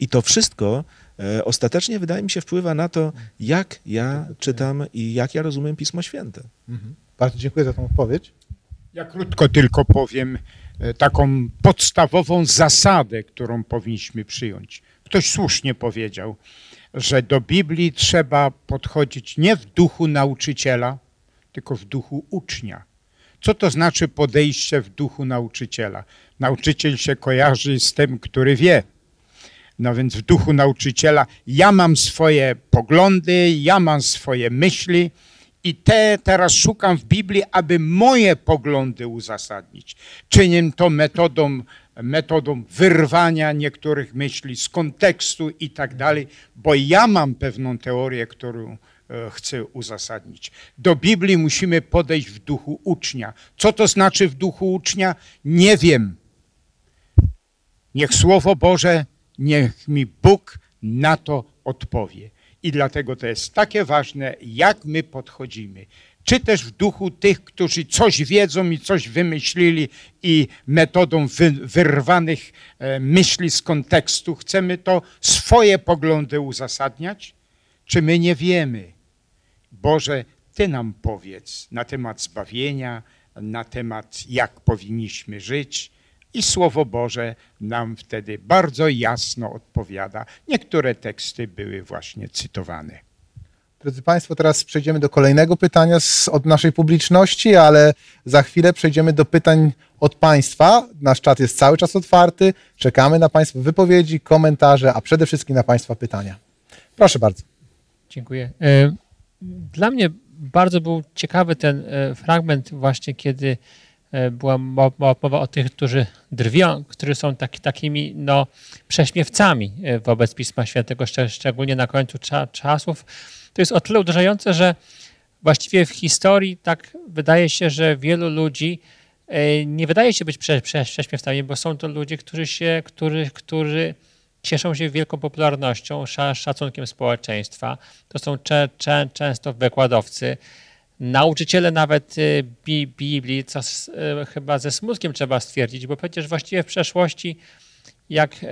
[SPEAKER 5] I to wszystko e, ostatecznie, wydaje mi się, wpływa na to, jak ja czytam i jak ja rozumiem Pismo Święte.
[SPEAKER 1] Bardzo dziękuję za tą odpowiedź.
[SPEAKER 4] Ja krótko tylko powiem e, taką podstawową zasadę, którą powinniśmy przyjąć. Ktoś słusznie powiedział, że do Biblii trzeba podchodzić nie w duchu nauczyciela, tylko w duchu ucznia. Co to znaczy podejście w duchu nauczyciela? Nauczyciel się kojarzy z tym, który wie. No więc w duchu nauczyciela ja mam swoje poglądy, ja mam swoje myśli i te teraz szukam w Biblii, aby moje poglądy uzasadnić. Czynię to metodą, metodą wyrwania niektórych myśli z kontekstu i tak dalej, bo ja mam pewną teorię, którą e, chcę uzasadnić. Do Biblii musimy podejść w duchu ucznia. Co to znaczy w duchu ucznia? Nie wiem. Niech Słowo Boże, niech mi Bóg na to odpowie. I dlatego to jest takie ważne, jak my podchodzimy. Czy też w duchu tych, którzy coś wiedzą i coś wymyślili i metodą wy, wyrwanych e, myśli z kontekstu chcemy to swoje poglądy uzasadniać? Czy my nie wiemy? Boże, Ty nam powiedz na temat zbawienia, na temat jak powinniśmy żyć, i Słowo Boże nam wtedy bardzo jasno odpowiada. Niektóre teksty były właśnie cytowane.
[SPEAKER 1] Drodzy Państwo, teraz przejdziemy do kolejnego pytania z, od naszej publiczności, ale za chwilę przejdziemy do pytań od Państwa. Nasz czat jest cały czas otwarty. Czekamy na Państwa wypowiedzi, komentarze, a przede wszystkim na Państwa pytania. Proszę bardzo.
[SPEAKER 6] Dziękuję. E, Dla mnie bardzo był ciekawy ten e, fragment właśnie, kiedy e, była mo- mo- mowa o tych, którzy drwią, którzy są taki, takimi no, prześmiewcami wobec Pisma Świętego, szczeg- szczególnie na końcu cza- czasów. To jest o tyle uderzające, że właściwie w historii tak wydaje się, że wielu ludzi e, nie wydaje się być prze, prze, prześmiewcami, bo są to ludzie, którzy się, którzy, którzy cieszą się wielką popularnością, sza- szacunkiem społeczeństwa. To są cze, cze, często wykładowcy, nauczyciele nawet Bi- Biblii, co y, chyba ze smutkiem trzeba stwierdzić, bo przecież właściwie w przeszłości, jak e,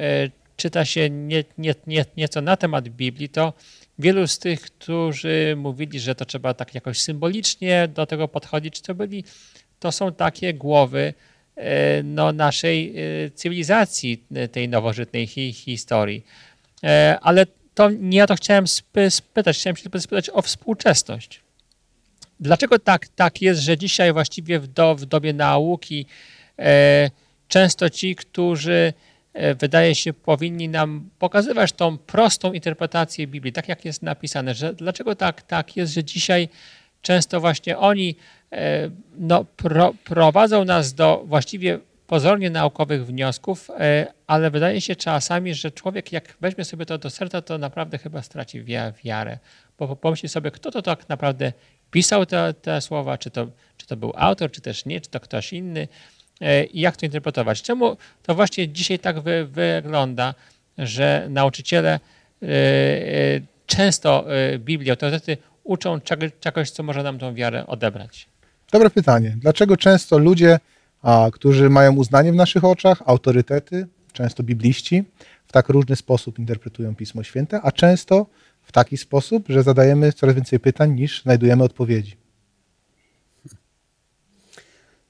[SPEAKER 6] czyta się nie, nie, nie, nieco na temat Biblii, to wielu z tych, którzy mówili, że to trzeba tak jakoś symbolicznie do tego podchodzić, to byli, to są takie głowy e, no, naszej e, cywilizacji, e, tej nowożytnej hi, historii. Ale to nie o to chciałem spy, spytać, chciałem się tylko spytać o współczesność. Dlaczego tak, tak jest, że dzisiaj właściwie w, do, w dobie nauki e, często ci, którzy wydaje się powinni nam pokazywać tą prostą interpretację Biblii, tak jak jest napisane, że dlaczego tak, tak jest, że dzisiaj często właśnie oni e, no, pro, prowadzą nas do właściwie pozornie naukowych wniosków, e, ale wydaje się czasami, że człowiek jak weźmie sobie to do serca, to naprawdę chyba straci wia- wiarę, bo pomyśli sobie, kto to tak naprawdę pisał te, te słowa, czy to, czy to był autor, czy też nie, czy to ktoś inny. e, i jak to interpretować. Czemu to właśnie dzisiaj tak wy, wygląda, że nauczyciele e, e, często e, Biblii, autorytety uczą czego- czegoś, co może nam tą wiarę odebrać?
[SPEAKER 1] Dobre pytanie. Dlaczego często ludzie, a, którzy mają uznanie w naszych oczach, autorytety, często bibliści, w tak różny sposób interpretują Pismo Święte, a często w taki sposób, że zadajemy coraz więcej pytań niż znajdujemy odpowiedzi?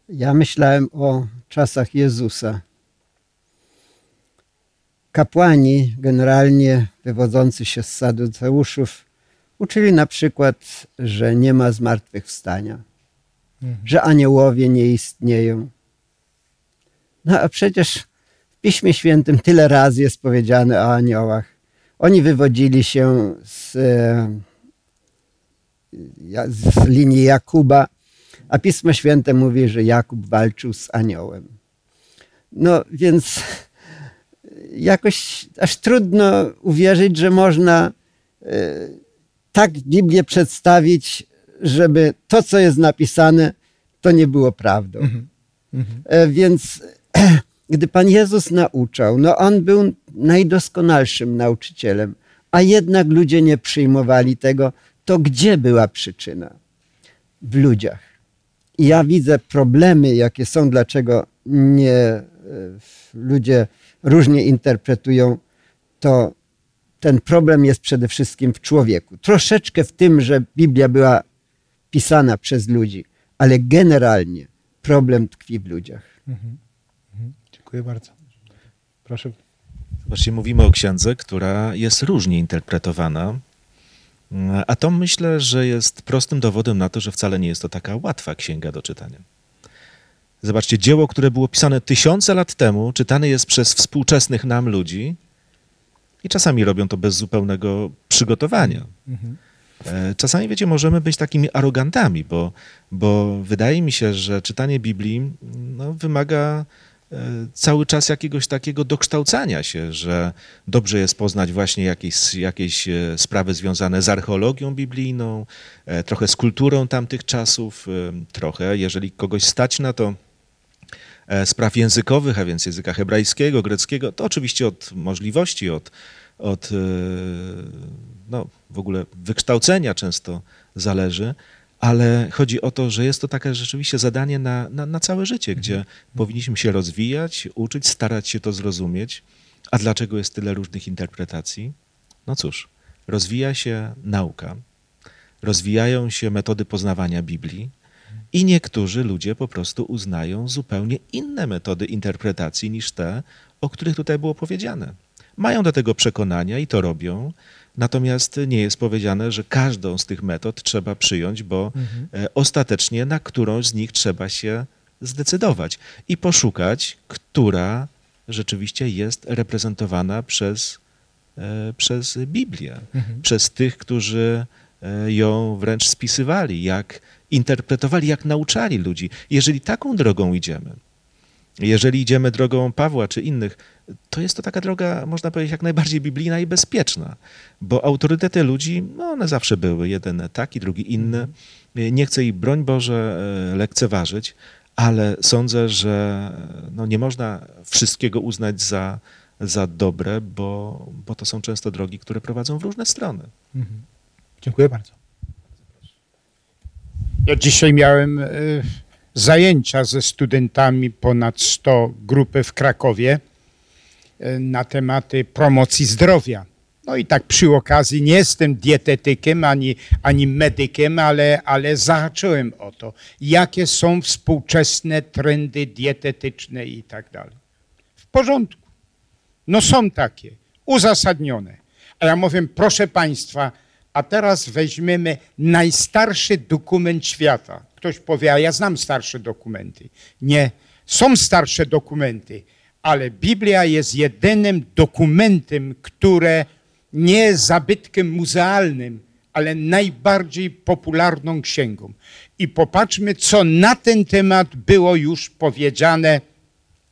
[SPEAKER 2] Ja myślałem o czasach Jezusa. Kapłani, generalnie wywodzący się z Saduceuszów, uczyli na przykład, że nie ma zmartwychwstania, że aniołowie nie istnieją. No a przecież w Piśmie Świętym tyle razy jest powiedziane o aniołach. Oni wywodzili się z, e, z linii Jakuba, a Pismo Święte mówi, że Jakub walczył z aniołem. No więc jakoś aż trudno uwierzyć, że można e, tak Biblię przedstawić, żeby to, co jest napisane, to nie było prawdą. E, Więc <clears throat> gdy Pan Jezus nauczał, no On był najdoskonalszym nauczycielem, a jednak ludzie nie przyjmowali tego, to gdzie była przyczyna? W ludziach. I ja widzę problemy, jakie są, dlaczego nie e, ludzie różnie interpretują, to ten problem jest przede wszystkim w człowieku. Troszeczkę w tym, że Biblia była pisana przez ludzi, ale generalnie problem tkwi w ludziach.
[SPEAKER 1] Dziękuję bardzo. Proszę.
[SPEAKER 5] Zobaczcie, mówimy o księdze, która jest różnie interpretowana, a to myślę, że jest prostym dowodem na to, że wcale nie jest to taka łatwa księga do czytania. Zobaczcie, dzieło, które było pisane tysiące lat temu, czytane jest przez współczesnych nam ludzi i czasami robią to bez zupełnego przygotowania. E, Czasami, wiecie, możemy być takimi arogantami, bo, bo wydaje mi się, że czytanie Biblii no, wymaga cały czas jakiegoś takiego dokształcania się, że dobrze jest poznać właśnie jakieś, jakieś e, sprawy związane z archeologią biblijną, e, trochę z kulturą tamtych czasów, e, trochę, jeżeli kogoś stać na to, e, spraw językowych, a więc języka hebrajskiego, greckiego, to oczywiście od możliwości, od, od e, no, w ogóle wykształcenia często zależy, ale chodzi o to, że jest to takie rzeczywiście zadanie na, na, na całe życie, gdzie powinniśmy się rozwijać, uczyć, starać się to zrozumieć. A dlaczego jest tyle różnych interpretacji? No cóż, rozwija się nauka, rozwijają się metody poznawania Biblii, i niektórzy ludzie po prostu uznają zupełnie inne metody interpretacji niż te, o których tutaj było powiedziane. Mają do tego przekonania i to robią, natomiast nie jest powiedziane, że każdą z tych metod trzeba przyjąć, bo e, ostatecznie na którąś z nich trzeba się zdecydować i poszukać, która rzeczywiście jest reprezentowana przez, e, przez Biblię, przez tych, którzy e, ją wręcz spisywali, jak interpretowali, jak nauczali ludzi. Jeżeli taką drogą idziemy, jeżeli idziemy drogą Pawła czy innych, to jest to taka droga, można powiedzieć, jak najbardziej biblijna i bezpieczna, bo autorytety ludzi, no one zawsze były, jeden taki, drugi inny. Nie chcę ich, broń Boże, e, lekceważyć, ale sądzę, że no nie można wszystkiego uznać za, za dobre, bo, bo to są często drogi, które prowadzą w różne strony.
[SPEAKER 1] Dziękuję bardzo.
[SPEAKER 4] Ja dzisiaj miałem e, zajęcia ze studentami, ponad 100 grupy w Krakowie e, na tematy promocji zdrowia. No i tak przy okazji nie jestem dietetykiem ani, ani medykiem, ale, ale zahaczyłem o to, jakie są współczesne trendy dietetyczne i tak dalej. W porządku. No są takie, uzasadnione. A ja mówię, proszę Państwa, a teraz weźmiemy najstarszy dokument świata. Ktoś powie, a ja znam starsze dokumenty. Nie, są starsze dokumenty, ale Biblia jest jedynym dokumentem, które nie zabytkiem muzealnym, ale najbardziej popularną księgą. I popatrzmy, co na ten temat było już powiedziane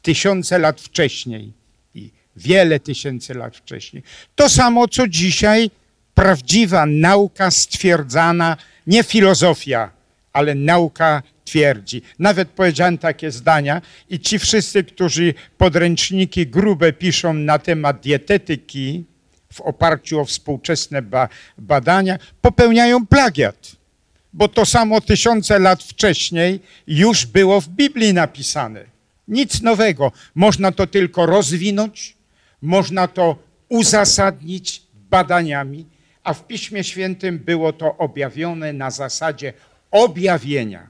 [SPEAKER 4] tysiące lat wcześniej i wiele tysięcy lat wcześniej. To samo, co dzisiaj prawdziwa nauka stwierdzana, nie filozofia, ale nauka twierdzi. Nawet powiedziałem takie zdania i ci wszyscy, którzy podręczniki grube piszą na temat dietetyki w oparciu o współczesne ba badania, popełniają plagiat. Bo to samo tysiące lat wcześniej już było w Biblii napisane. Nic nowego. Można to tylko rozwinąć, można to uzasadnić badaniami, a w Piśmie Świętym było to objawione na zasadzie objawienia.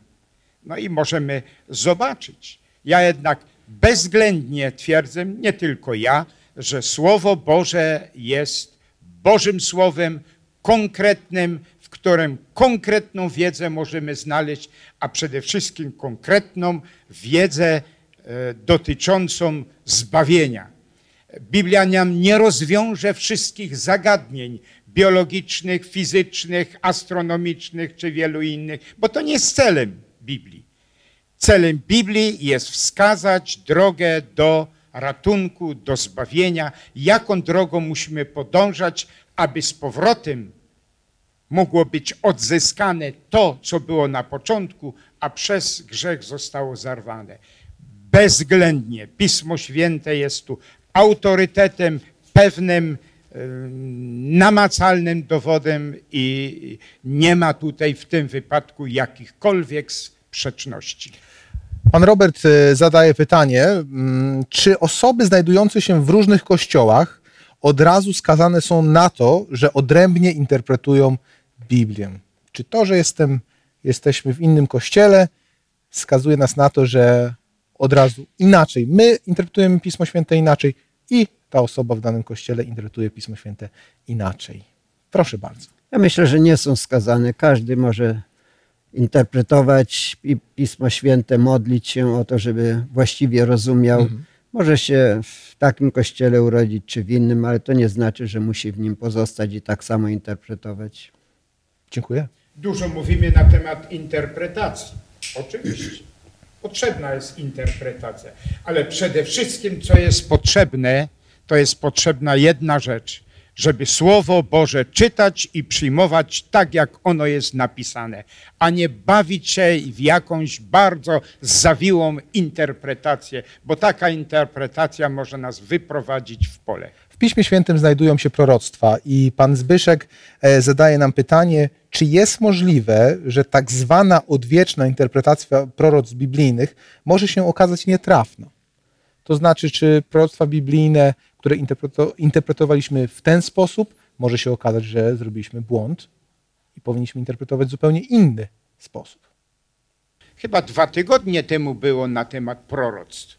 [SPEAKER 4] No i możemy zobaczyć. Ja jednak bezwzględnie twierdzę, nie tylko ja, że Słowo Boże jest Bożym Słowem konkretnym, w którym konkretną wiedzę możemy znaleźć, a przede wszystkim konkretną wiedzę e, dotyczącą zbawienia. Biblia nam nie rozwiąże wszystkich zagadnień biologicznych, fizycznych, astronomicznych czy wielu innych, bo to nie jest celem Biblii. Celem Biblii jest wskazać drogę do ratunku, do zbawienia, jaką drogą musimy podążać, aby z powrotem mogło być odzyskane to, co było na początku, a przez grzech zostało zarwane. Bezwzględnie Pismo Święte jest tu autorytetem, pewnym namacalnym dowodem i nie ma tutaj w tym wypadku jakichkolwiek sprzeczności.
[SPEAKER 1] Pan Robert e, zadaje pytanie, mm, czy osoby znajdujące się w różnych kościołach od razu skazane są na to, że odrębnie interpretują Biblię? Czy to, że jestem, jesteśmy w innym kościele, skazuje nas na to, że od razu inaczej my interpretujemy Pismo Święte inaczej i ta osoba w danym kościele interpretuje Pismo Święte inaczej? Proszę bardzo.
[SPEAKER 2] Ja myślę, że nie są skazane. Każdy może interpretować Pi- Pismo Święte, modlić się o to, żeby właściwie rozumiał. Może się w takim kościele urodzić czy w innym, ale to nie znaczy, że musi w nim pozostać i tak samo interpretować.
[SPEAKER 1] Dziękuję.
[SPEAKER 4] Dużo mówimy na temat interpretacji. Oczywiście. Potrzebna jest interpretacja. Ale przede wszystkim, co jest potrzebne, to jest potrzebna jedna rzecz. Żeby Słowo Boże czytać i przyjmować tak, jak ono jest napisane, a nie bawić się w jakąś bardzo zawiłą interpretację, bo taka interpretacja może nas wyprowadzić w pole.
[SPEAKER 1] W Piśmie Świętym znajdują się proroctwa i pan Zbyszek e, zadaje nam pytanie, czy jest możliwe, że tak zwana odwieczna interpretacja proroctw biblijnych może się okazać nietrafna? To znaczy, czy proroctwa biblijne, które interpreto- interpretowaliśmy w ten sposób, może się okazać, że zrobiliśmy błąd i powinniśmy interpretować w zupełnie inny sposób.
[SPEAKER 4] Chyba dwa tygodnie temu było na temat proroctw.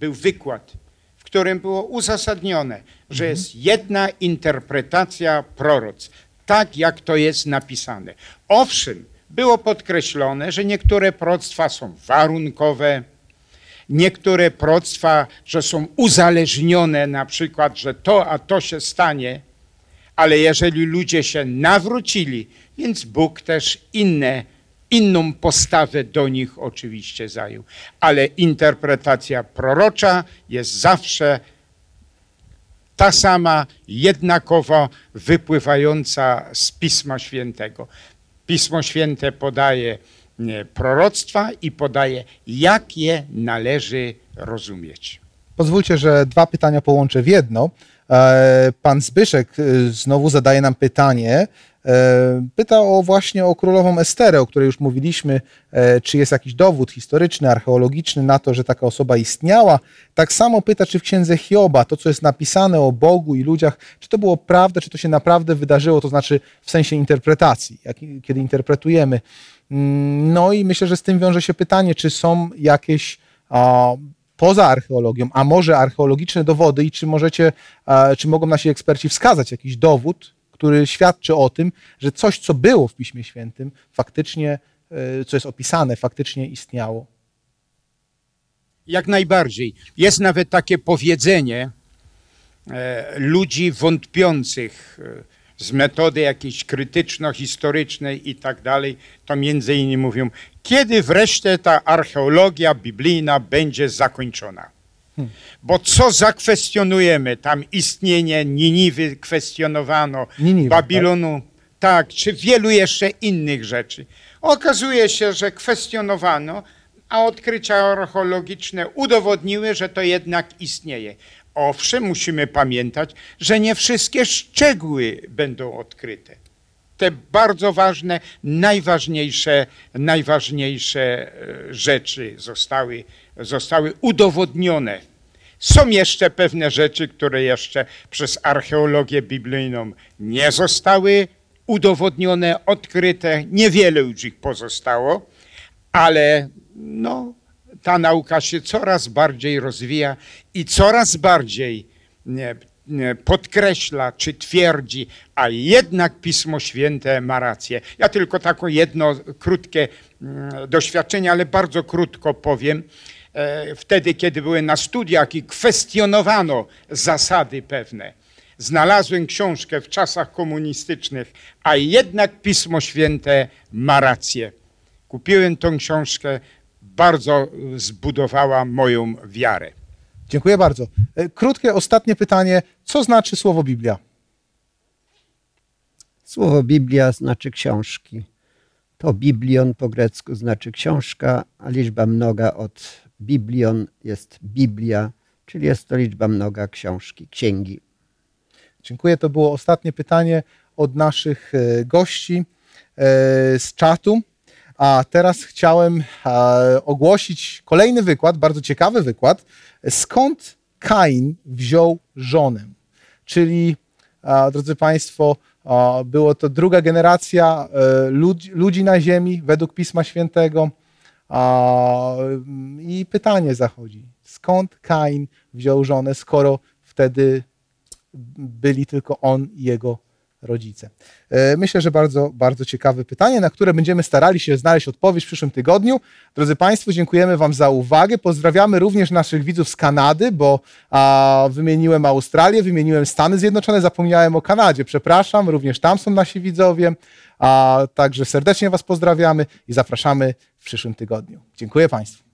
[SPEAKER 4] Był wykład, w którym było uzasadnione, że jest jedna interpretacja proroctw, tak jak to jest napisane. Owszem, było podkreślone, że niektóre proroctwa są warunkowe, niektóre proroctwa, że są uzależnione, na przykład, że to a to się stanie, ale jeżeli ludzie się nawrócili, więc Bóg też inne, inną postawę do nich oczywiście zajął. Ale interpretacja prorocza jest zawsze ta sama, jednakowo wypływająca z Pisma Świętego. Pismo Święte podaje proroctwa i podaje, jak je należy rozumieć.
[SPEAKER 1] Pozwólcie, że dwa pytania połączę w jedno. E, Pan Zbyszek e, znowu zadaje nam pytanie. E, Pyta o właśnie o królową Esterę, o której już mówiliśmy, e, czy jest jakiś dowód historyczny, archeologiczny na to, że taka osoba istniała. Tak samo pyta, czy w księdze Hioba to, co jest napisane o Bogu i ludziach, czy to było prawda, czy to się naprawdę wydarzyło, to znaczy w sensie interpretacji, jak, kiedy interpretujemy. Mm, No i myślę, że z tym wiąże się pytanie, czy są jakieś poza archeologią, a może archeologiczne dowody i czy możecie, czy mogą nasi eksperci wskazać jakiś dowód, który świadczy o tym, że coś, co było w Piśmie Świętym, faktycznie, e, co jest opisane, faktycznie istniało.
[SPEAKER 4] Jak najbardziej. Jest nawet takie powiedzenie e, ludzi wątpiących e, z metody jakiejś krytyczno-historycznej i tak dalej, to między innymi mówią, kiedy wreszcie ta archeologia biblijna będzie zakończona. Bo co zakwestionujemy? Tam istnienie Niniwy kwestionowano,
[SPEAKER 1] Niniwy,
[SPEAKER 4] Babilonu, tak, czy wielu jeszcze innych rzeczy. Okazuje się, że kwestionowano, a odkrycia archeologiczne udowodniły, że to jednak istnieje. Owszem, musimy pamiętać, że nie wszystkie szczegóły będą odkryte. Te bardzo ważne, najważniejsze, najważniejsze e, rzeczy zostały, zostały udowodnione. Są jeszcze pewne rzeczy, które jeszcze przez archeologię biblijną nie zostały udowodnione, odkryte. Niewiele już ich pozostało, ale no, ta nauka się coraz bardziej rozwija i coraz bardziej nie, podkreśla czy twierdzi, a jednak Pismo Święte ma rację. Ja tylko takie jedno krótkie mm, doświadczenie, ale bardzo krótko powiem. E, Wtedy, kiedy byłem na studiach i kwestionowano zasady pewne, znalazłem książkę w czasach komunistycznych, a jednak Pismo Święte ma rację. Kupiłem tą książkę, bardzo zbudowała moją wiarę.
[SPEAKER 1] Dziękuję bardzo. E, Krótkie, ostatnie pytanie. Co znaczy słowo Biblia?
[SPEAKER 2] Słowo Biblia znaczy książki. To biblion po grecku znaczy książka, a liczba mnoga od biblion jest Biblia, czyli jest to liczba mnoga książki, księgi.
[SPEAKER 1] Dziękuję. To było ostatnie pytanie od naszych e, gości e, z czatu. A teraz chciałem e, ogłosić kolejny wykład, bardzo ciekawy wykład. Skąd Kain wziął żonę? Czyli, drodzy Państwo, było to druga generacja ludzi, ludzi na ziemi według Pisma Świętego. A, I pytanie zachodzi. Skąd Kain wziął żonę, skoro wtedy byli tylko on i jego rodzice. E, Myślę, że bardzo, bardzo ciekawe pytanie, na które będziemy starali się znaleźć odpowiedź w przyszłym tygodniu. Drodzy Państwo, dziękujemy Wam za uwagę. Pozdrawiamy również naszych widzów z Kanady, bo a, wymieniłem Australię, wymieniłem Stany Zjednoczone, zapomniałem o Kanadzie. Przepraszam, również tam są nasi widzowie. A, także serdecznie Was pozdrawiamy i zapraszamy w przyszłym tygodniu. Dziękuję Państwu.